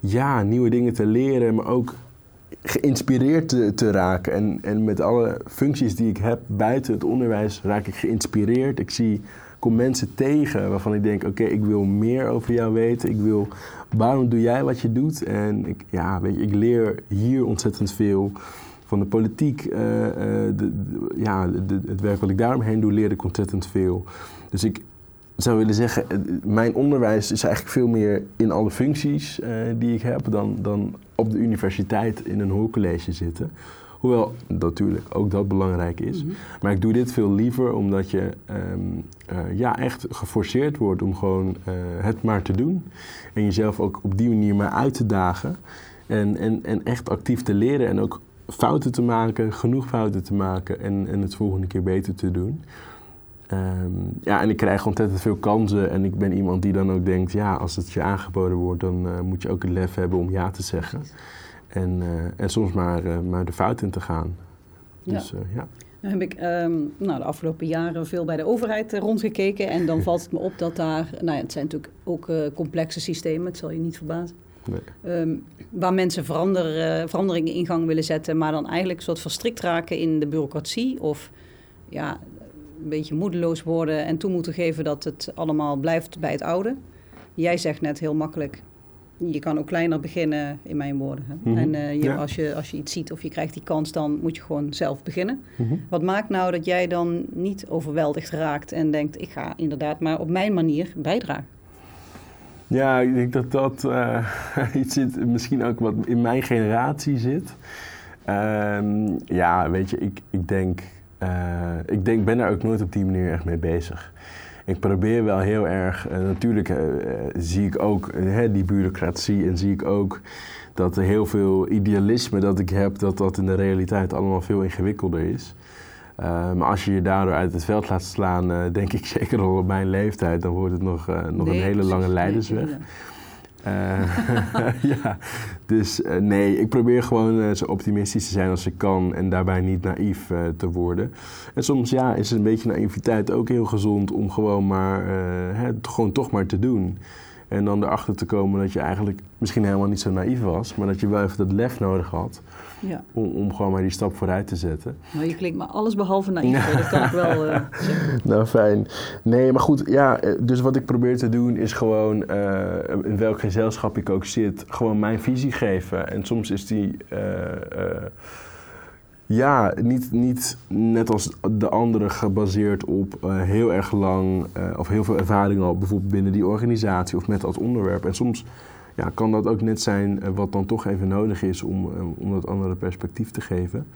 [SPEAKER 2] ja, nieuwe dingen te leren, maar ook geïnspireerd te, te, raken. En, en met alle functies die ik heb buiten het onderwijs raak ik geïnspireerd. Ik zie, kom mensen tegen waarvan ik denk, oké, ik wil meer over jou weten. Ik wil, waarom doe jij wat je doet? En ik, ja, weet je, ik leer hier ontzettend veel. Van de politiek, uh, de, ja, het werk wat ik daaromheen doe, leer ik ontzettend veel. Dus ik, zou willen zeggen, mijn onderwijs is eigenlijk veel meer in alle functies die ik heb dan, dan op de universiteit in een hoorcollege zitten. Hoewel natuurlijk ook dat belangrijk is. Mhm. Maar ik doe dit veel liever omdat je um, uh, ja, echt geforceerd wordt om gewoon uh, het maar te doen. En jezelf ook op die manier maar uit te dagen. En, en, en echt actief te leren en ook fouten te maken, genoeg fouten te maken en, en het volgende keer beter te doen. Um, ja, en ik krijg ontzettend veel kansen. En ik ben iemand die dan ook denkt: ja, als het je aangeboden wordt, dan uh, moet je ook het lef hebben om ja te zeggen. En, uh, en soms maar, uh, maar de fout in te gaan. Dus, ja. ja.
[SPEAKER 1] Nou heb ik um, nou, de afgelopen jaren veel bij de overheid rondgekeken. En dan <laughs> valt het me op dat daar, nou ja, het zijn natuurlijk ook complexe systemen, het zal je niet verbazen. Nee. Um, waar mensen verander, veranderingen in gang willen zetten, maar dan eigenlijk een soort verstrikt raken in de bureaucratie of ja, een beetje moedeloos worden en toe moeten geven dat het allemaal blijft bij het oude. Jij zegt net heel makkelijk, je kan ook kleiner beginnen, in mijn woorden. Hè? Mhm. En uh, je, als, je, als je iets ziet of je krijgt die kans, dan moet je gewoon zelf beginnen. Mhm. Wat maakt nou dat jij dan niet overweldigd raakt en denkt, ik ga inderdaad maar op mijn manier bijdragen?
[SPEAKER 2] Ja, ik denk dat dat uh, <laughs> iets zit, misschien ook wat in mijn generatie zit. Um, ja, weet je, ik, ik denk uh, ik denk, ben daar ook nooit op die manier echt mee bezig. Ik probeer wel heel erg, uh, natuurlijk uh, zie ik ook die bureaucratie en zie ik ook dat er heel veel idealisme dat ik heb, dat dat in de realiteit allemaal veel ingewikkelder is. maar als je je daardoor uit het veld laat slaan, denk ik <laughs> zeker al op mijn leeftijd, dan wordt het nog, nog een hele lange leidersweg. Uh, <laughs> ja, dus uh, nee, ik probeer gewoon uh, zo optimistisch te zijn als ik kan en daarbij niet naïef te worden. En soms ja, is een beetje naïviteit ook heel gezond om gewoon maar, gewoon toch maar te doen. En dan erachter te komen dat je eigenlijk misschien helemaal niet zo naïef was, maar dat je wel even dat lef nodig had ja. om, om gewoon maar die stap vooruit te zetten.
[SPEAKER 1] Nou, je klinkt maar alles behalve naïef, dat kan ik wel <laughs> uh,
[SPEAKER 2] Nou, fijn. Nee, maar goed, ja, eh, dus wat ik probeer te doen is gewoon, uh, in welk gezelschap ik ook zit, gewoon mijn visie geven. En soms is die... Uh, ja, niet, niet net als de anderen gebaseerd op uh, heel erg lang uh, of heel veel ervaring al, bijvoorbeeld binnen die organisatie of met dat onderwerp. En soms ja, kan dat ook net zijn uh, wat dan toch even nodig is om, om dat andere perspectief te geven.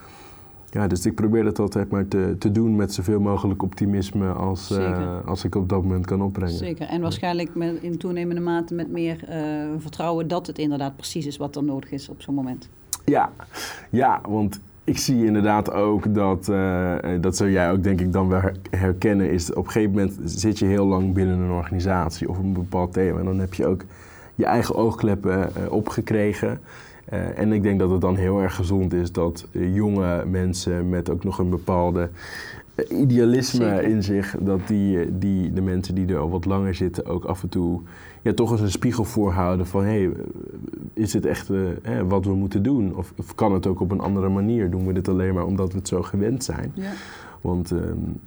[SPEAKER 2] Ja, dus ik probeer dat altijd maar te, te doen met zoveel mogelijk optimisme als, uh, als ik op dat moment kan opbrengen.
[SPEAKER 1] Zeker, en waarschijnlijk met, in toenemende mate met meer uh, vertrouwen dat het inderdaad precies is wat er nodig is op zo'n moment.
[SPEAKER 2] Ja, ja, want ik zie inderdaad ook dat, uh, dat zou jij ook denk ik dan wel herkennen, is op een gegeven moment zit je heel lang binnen een organisatie of een bepaald thema en dan heb je ook je eigen oogkleppen opgekregen. Uh, en ik denk dat het dan heel erg gezond is dat jonge mensen met ook nog een bepaalde idealisme Zeker. in zich, dat die, die, de mensen die er al wat langer zitten ook af en toe ja, toch eens een spiegel voorhouden van hé, hey, is het echt hè, wat we moeten doen? Of, of, kan het ook op een andere manier? Doen we dit alleen maar omdat we het zo gewend zijn? Ja. Want uh,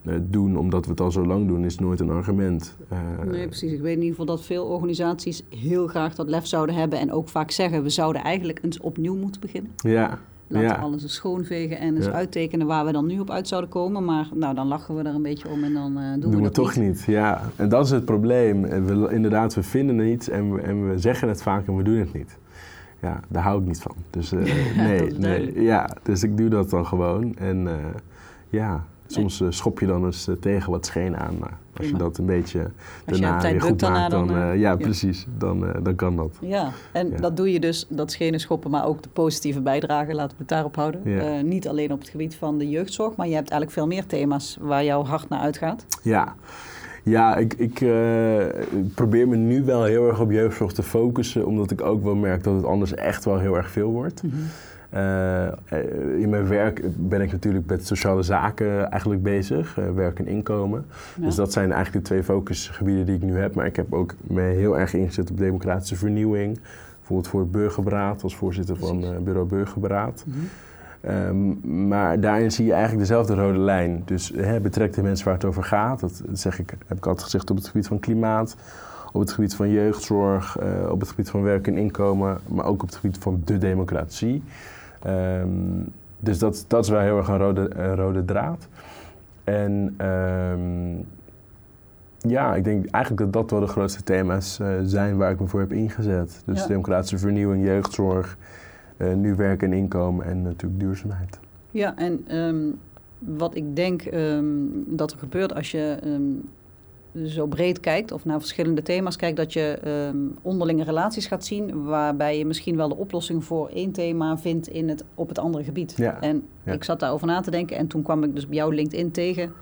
[SPEAKER 2] het doen omdat we het al zo lang doen is nooit een argument.
[SPEAKER 1] Uh, nee, precies. Ik weet in ieder geval dat veel organisaties heel graag dat lef zouden hebben. En ook vaak zeggen, we zouden eigenlijk eens opnieuw moeten beginnen.
[SPEAKER 2] Ja.
[SPEAKER 1] Laten
[SPEAKER 2] ja.
[SPEAKER 1] we alles eens schoonvegen en eens ja. uittekenen waar we dan nu op uit zouden komen. Maar nou, dan lachen we er een beetje om en dan uh, doen,
[SPEAKER 2] doen
[SPEAKER 1] we,
[SPEAKER 2] we
[SPEAKER 1] dat
[SPEAKER 2] toch niet. Ja, en dat is het probleem. We, inderdaad, we vinden iets en we, en we zeggen het vaak en we doen het niet. Ja, daar hou ik niet van. Dus <laughs> uh, nee, nee. Ja, dus ik doe dat dan gewoon. En uh, ja, Soms uh, schop je dan eens uh, tegen wat scheen aan. Maar als je dat een beetje daarna weer goed maakt, dan, dan uh, ja, ja, precies, dan, dan kan dat.
[SPEAKER 1] Ja, en ja. dat doe je dus, dat schenen schoppen, maar ook de positieve bijdrage, laten we het daarop houden. Ja. niet alleen op het gebied van de jeugdzorg, maar je hebt eigenlijk veel meer thema's waar jouw hart naar uitgaat.
[SPEAKER 2] Ja, ja ik, ik probeer me nu wel heel erg op jeugdzorg te focussen, omdat ik ook wel merk dat het anders echt wel heel erg veel wordt. Mm -hmm. Uh, in mijn werk ben ik natuurlijk met sociale zaken eigenlijk bezig, uh, werk en inkomen. Ja. Dus dat zijn eigenlijk de twee focusgebieden die ik nu heb. Maar ik heb ook me heel erg ingezet op democratische vernieuwing. Bijvoorbeeld voor het Burgerberaad, als voorzitter van uh, Bureau Burgerberaad. Mm -hmm. um, maar daarin zie je eigenlijk dezelfde rode lijn. Dus hè, betrek de mensen waar het over gaat. Dat zeg ik, heb ik altijd gezegd op het gebied van klimaat op het gebied van jeugdzorg, uh, op het gebied van werk en inkomen, maar ook op het gebied van de democratie. Um, dus dat, dat is wel heel erg een rode, een rode draad. En um, ja, ik denk eigenlijk dat dat wel de grootste thema's uh, zijn waar ik me voor heb ingezet. Dus ja. democratische vernieuwing, jeugdzorg, uh, nu werk en inkomen en natuurlijk duurzaamheid.
[SPEAKER 1] Ja, en um, wat ik denk dat er gebeurt als je zo breed kijkt of naar verschillende thema's kijkt, dat je um, onderlinge relaties gaat zien waarbij je misschien wel de oplossing voor één thema vindt in het, op het andere gebied.
[SPEAKER 2] Ja.
[SPEAKER 1] En
[SPEAKER 2] ja.
[SPEAKER 1] ik zat daarover na te denken en toen kwam ik dus bij jouw LinkedIn tegen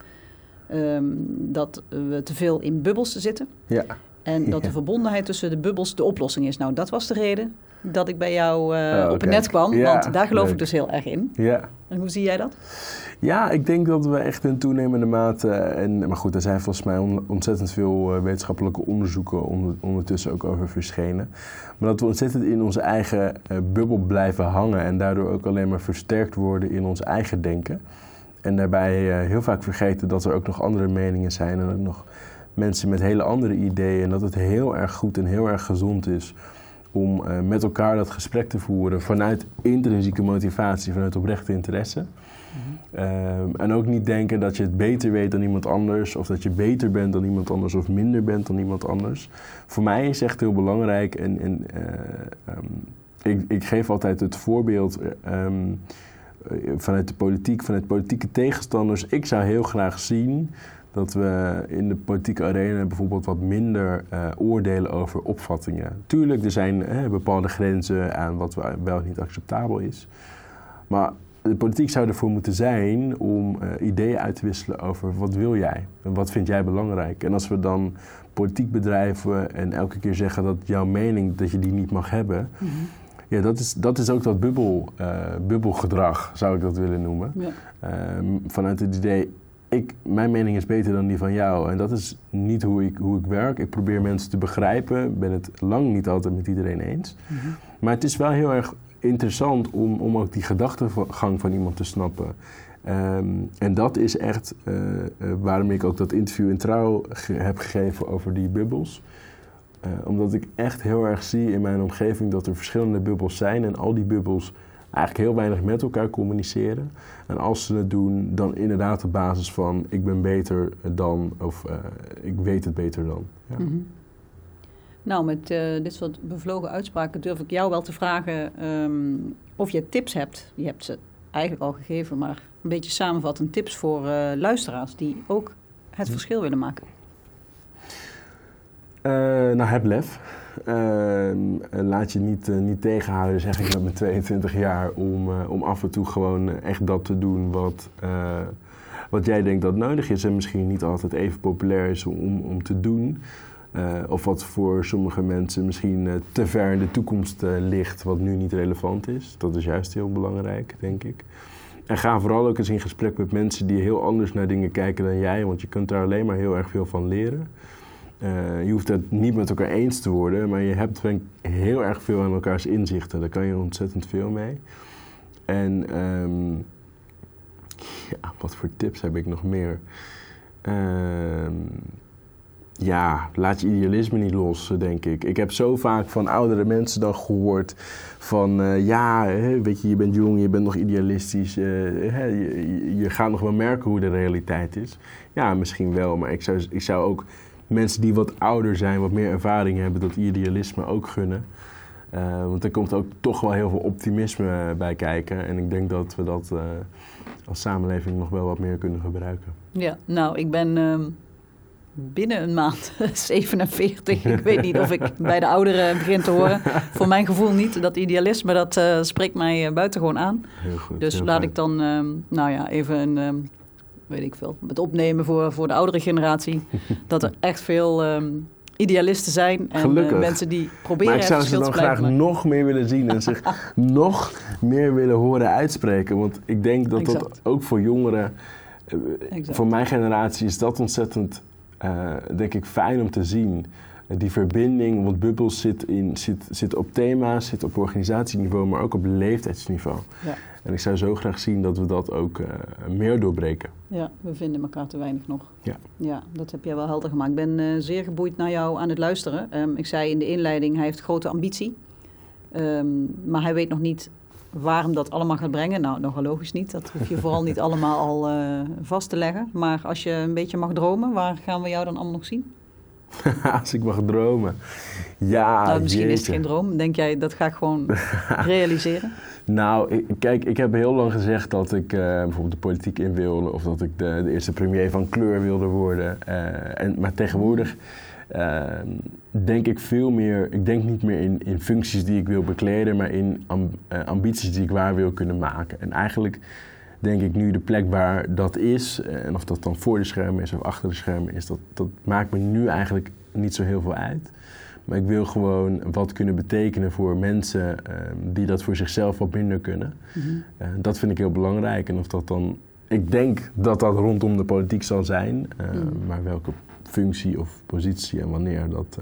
[SPEAKER 1] um, dat we te veel in bubbels zitten.
[SPEAKER 2] Ja.
[SPEAKER 1] En dat de verbondenheid tussen de bubbels de oplossing is. Nou, dat was de reden dat ik bij jou uh, oh, okay. op het net kwam, want daar geloof leuk. ik dus heel erg in.
[SPEAKER 2] Ja.
[SPEAKER 1] En hoe zie jij dat?
[SPEAKER 2] Ja, ik denk dat we echt in toenemende mate, en, maar goed, er zijn volgens mij on, ontzettend veel uh, wetenschappelijke onderzoeken onder, ondertussen ook over verschenen. Maar dat we ontzettend in onze eigen uh, bubbel blijven hangen en daardoor ook alleen maar versterkt worden in ons eigen denken. En daarbij uh, heel vaak vergeten dat er ook nog andere meningen zijn en ook nog mensen met hele andere ideeën. En dat het heel erg goed en heel erg gezond is om uh, met elkaar dat gesprek te voeren vanuit intrinsieke motivatie, vanuit oprechte interesse. Mm-hmm. Um, en ook niet denken dat je het beter weet dan iemand anders, of dat je beter bent dan iemand anders, of minder bent dan iemand anders. Voor mij is echt heel belangrijk en, en uh, um, ik, ik, geef altijd het voorbeeld um, vanuit de politiek, vanuit politieke tegenstanders. Ik zou heel graag zien dat we in de politieke arena bijvoorbeeld wat minder uh, oordelen over opvattingen. Tuurlijk, er zijn bepaalde grenzen aan wat wel niet acceptabel is. Maar de politiek zou ervoor moeten zijn om uh, ideeën uit te wisselen over wat wil jij en wat vind jij belangrijk. En als we dan politiek bedrijven en elke keer zeggen dat jouw mening, dat je die niet mag hebben... Mm-hmm. Ja, dat is, dat is ook dat bubbel, bubbelgedrag, zou ik dat willen noemen. Ja. vanuit het idee, ik, mijn mening is beter dan die van jou. En dat is niet hoe ik, hoe ik werk. Ik probeer mensen te begrijpen. Ik ben het lang niet altijd met iedereen eens. Mm-hmm. Maar het is wel heel erg interessant om, om ook die gedachtegang van iemand te snappen. Um, en dat is echt uh, uh, waarom ik ook dat interview in Trouw ge heb gegeven over die bubbels. Uh, omdat ik echt heel erg zie in mijn omgeving dat er verschillende bubbels zijn. En al die bubbels eigenlijk heel weinig met elkaar communiceren. En als ze het doen, dan inderdaad op basis van ik ben beter dan of uh, ik weet het beter dan. Ja.
[SPEAKER 1] Mm-hmm. Nou, met uh, dit soort bevlogen uitspraken durf ik jou wel te vragen um, of je tips hebt. Je hebt ze eigenlijk al gegeven, maar een beetje samenvattend tips voor uh, luisteraars die ook het verschil willen maken?
[SPEAKER 2] Nou, heb lef. Uh, laat je niet, niet tegenhouden, zeg ik met mijn 22 jaar, om, om af en toe gewoon echt dat te doen wat, wat jij denkt dat nodig is en misschien niet altijd even populair is om, om te doen. of wat voor sommige mensen misschien te ver in de toekomst ligt, wat nu niet relevant is. Dat is juist heel belangrijk, denk ik. En ga vooral ook eens in gesprek met mensen die heel anders naar dingen kijken dan jij, want je kunt daar alleen maar heel erg veel van leren. Uh, je hoeft het niet met elkaar eens te worden, maar je hebt heel erg veel aan elkaars inzichten. Daar kan je ontzettend veel mee. En um, ja, wat voor tips heb ik nog meer? Um, ja, laat je idealisme niet los, denk ik. Ik heb zo vaak van oudere mensen dan gehoord van... Uh, ja, weet je, je bent jong, je bent nog idealistisch. Uh, je, je, gaat nog wel merken hoe de realiteit is. Ja, misschien wel, maar ik zou, ik zou ook mensen die wat ouder zijn... wat meer ervaring hebben, dat idealisme ook gunnen. Uh, want er komt ook toch wel heel veel optimisme bij kijken. En ik denk dat we dat als samenleving nog wel wat meer kunnen gebruiken.
[SPEAKER 1] Ja, nou, ik ben... Ehm, binnen een maand <laughs> 47. Ik weet niet of ik bij de ouderen begin te horen. Voor mijn gevoel niet. Dat idealisme, dat uh, spreekt mij buitengewoon aan. Heel goed, dus laat ik dan, uh, nou ja, even een, um, weet ik veel, het opnemen voor, voor de oudere generatie. <laughs> dat er echt veel um, idealisten zijn. En eh, mensen die proberen
[SPEAKER 2] Maar ik zou ze dan graag nog meer willen zien. En zich <laughs> nog meer willen horen uitspreken. Want ik denk dat exact. dat ook voor jongeren... Exact. Voor mijn generatie is dat ontzettend uh, denk ik fijn om te zien. Uh, die verbinding, want Bubbles zit, in, zit, zit op thema's, zit op organisatieniveau, maar ook op leeftijdsniveau. Ja. En ik zou zo graag zien dat we dat ook uh, meer doorbreken.
[SPEAKER 1] Ja, we vinden elkaar te weinig nog. Ja, ja dat heb jij wel helder gemaakt. Ik ben zeer geboeid naar jou aan het luisteren. Um, ik zei in de inleiding, hij heeft grote ambitie. Um, maar hij weet nog niet waarom dat allemaal gaat brengen, nou, nogal logisch niet. Dat hoef je vooral niet <laughs> allemaal al uh, vast te leggen. Maar als je een beetje mag dromen, waar gaan we jou dan allemaal nog zien? <laughs>
[SPEAKER 2] als ik mag dromen. Ja,
[SPEAKER 1] nou, misschien is het geen droom. Denk jij, dat ga ik gewoon <laughs> realiseren?
[SPEAKER 2] Nou, ik, kijk, ik heb heel lang gezegd dat ik uh, bijvoorbeeld de politiek in wilde... of dat ik de, de eerste premier van kleur wilde worden. Uh, en, maar tegenwoordig uh, denk ik veel meer, ik denk niet meer in, in functies die ik wil bekleden, maar in ambities die ik waar wil kunnen maken. En eigenlijk denk ik nu de plek waar dat is, uh, en of dat dan voor de schermen is of achter de schermen is, dat, dat maakt me nu eigenlijk niet zo heel veel uit. Maar ik wil gewoon wat kunnen betekenen voor mensen ehm, die dat voor zichzelf wat minder kunnen. Mm -hmm. dat vind ik heel belangrijk. En of dat dan, ik denk dat dat rondom de politiek zal zijn, mm. maar welke functie of positie en wanneer, dat,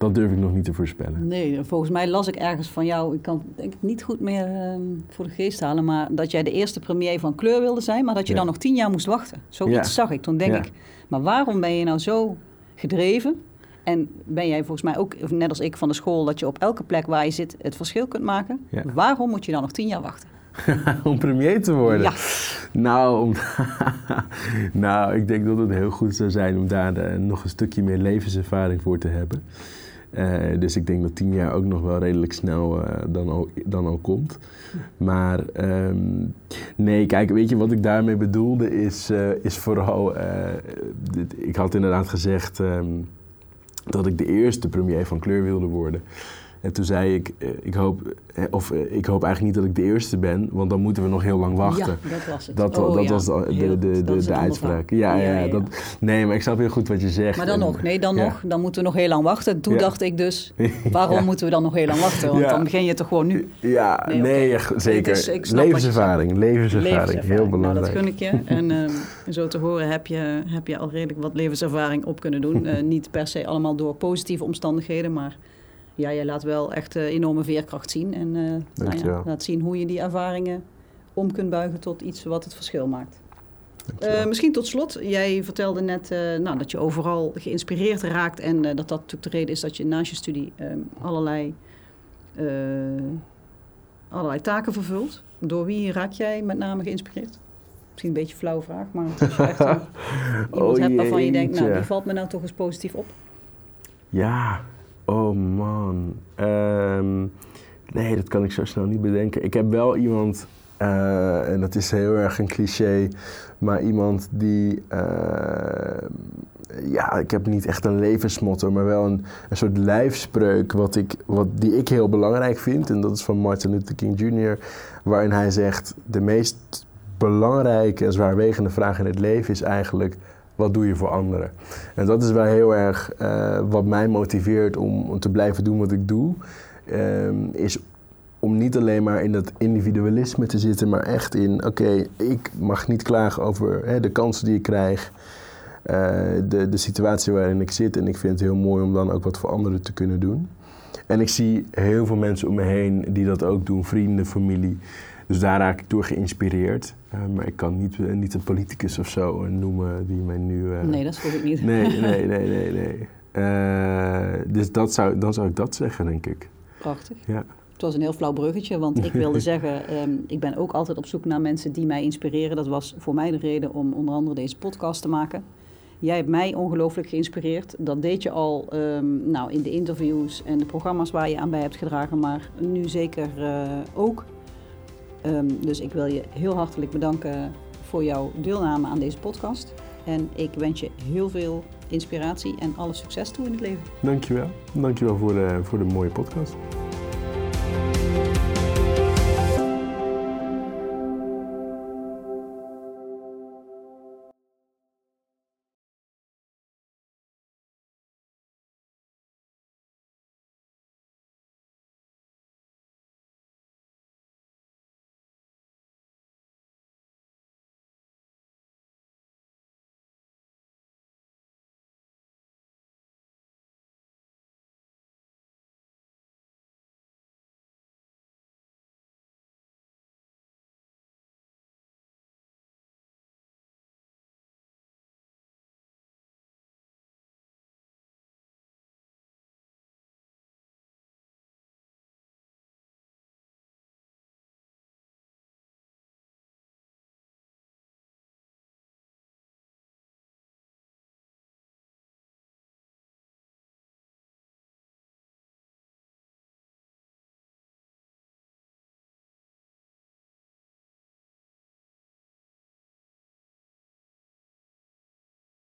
[SPEAKER 2] dat durf ik nog niet te voorspellen.
[SPEAKER 1] Nee, volgens mij las ik ergens van jou, ik kan het denk ik niet goed meer uh, voor de geest halen, maar dat jij de eerste premier van kleur wilde zijn, maar dat je ja. dan nog tien jaar moest wachten. Zoiets ja. zag ik. Toen denk ja. ik, maar waarom ben je nou zo gedreven? En ben jij volgens mij ook, net als ik van de school, dat je op elke plek waar je zit het verschil kunt maken? Waarom moet je dan nog tien jaar wachten? <laughs>
[SPEAKER 2] om premier te worden?
[SPEAKER 1] Ja.
[SPEAKER 2] Nou, om, <laughs> nou, ik denk dat het heel goed zou zijn om daar uh, nog een stukje meer levenservaring voor te hebben. Uh, dus ik denk dat tien jaar ook nog wel redelijk snel uh, dan, al, dan al komt. Maar um, nee, kijk, weet je wat ik daarmee bedoelde is, is vooral... Ik had inderdaad gezegd um, dat ik de eerste premier van kleur wilde worden. En toen zei ik, eh, ik hoop, eh, of eh, ik hoop eigenlijk niet dat ik de eerste ben, want dan moeten we nog heel lang wachten.
[SPEAKER 1] Ja, dat was het.
[SPEAKER 2] Dat,
[SPEAKER 1] oh,
[SPEAKER 2] dat
[SPEAKER 1] ja.
[SPEAKER 2] was de, de, de, de, de uitspraak. Ja, ja, ja, dat, nee, maar ik snap heel goed wat je zegt.
[SPEAKER 1] Maar dan en, nog, nee, dan nog, dan moeten we nog heel lang wachten. Toen dacht ik dus, <laughs> waarom moeten we dan nog heel lang wachten? Want dan begin je toch gewoon nu.
[SPEAKER 2] Ja, nee, nee okay. zeker. Dus levenservaring, levenservaring, levenservaring, heel belangrijk.
[SPEAKER 1] Nou, dat gun ik je. <laughs> En zo te horen heb je, heb je al redelijk wat levenservaring op kunnen doen. Uh, <laughs> niet per se allemaal door positieve omstandigheden, maar ja, je laat wel echt uh, enorme veerkracht zien. En uh, nou ja, laat zien hoe je die ervaringen om kunt buigen tot iets wat het verschil maakt. Uh, misschien tot slot, jij vertelde net nou, dat je overal geïnspireerd raakt en dat dat natuurlijk de reden is dat je naast je studie allerlei, allerlei taken vervult. Door wie raak jij met name geïnspireerd? Misschien een beetje een flauwe vraag, maar als je echt <laughs> iemand oh, hebt waarvan je denkt, nou die valt me nou toch eens positief op.
[SPEAKER 2] Ja, Oh man. Um, nee, dat kan ik zo snel niet bedenken. Ik heb wel iemand Eh, en dat is heel erg een cliché, maar iemand die, eh, ja, ik heb niet echt een levensmotto, maar wel een, een soort lijfspreuk wat ik, wat, die ik heel belangrijk vind. En dat is van Martin Luther King Jr., waarin hij zegt, de meest belangrijke en zwaarwegende vraag in het leven is eigenlijk, wat doe je voor anderen? En dat is wel heel erg uh, wat mij motiveert om, om, te blijven doen wat ik doe. Um, is om niet alleen maar in dat individualisme te zitten, maar echt in: oké, ik mag niet klagen over hè, de kansen die ik krijg, uh, de, de situatie waarin ik zit. En ik vind het heel mooi om dan ook wat voor anderen te kunnen doen. En ik zie heel veel mensen om me heen die dat ook doen, vrienden, familie. Dus daar raak ik door geïnspireerd. Uh, maar ik kan niet, uh, niet een politicus of zo noemen die mij nu.
[SPEAKER 1] nee, dat vroeg ik niet.
[SPEAKER 2] Nee, nee, <laughs> nee, nee. nee. dus dat zou, dan zou ik dat zeggen, denk ik.
[SPEAKER 1] Prachtig.
[SPEAKER 2] Ja.
[SPEAKER 1] Het was een heel flauw bruggetje, want ik wilde <laughs> zeggen, um, ik ben ook altijd op zoek naar mensen die mij inspireren. Dat was voor mij de reden om onder andere deze podcast te maken. Jij hebt mij ongelooflijk geïnspireerd. Dat deed je al um, nou, in de interviews en de programma's waar je aan bij hebt gedragen, maar nu zeker uh, ook. Um, dus ik wil je heel hartelijk bedanken voor jouw deelname aan deze podcast. En ik wens je heel veel inspiratie en alle succes toe in het leven.
[SPEAKER 2] Dankjewel. Dankjewel voor de, voor de mooie podcast.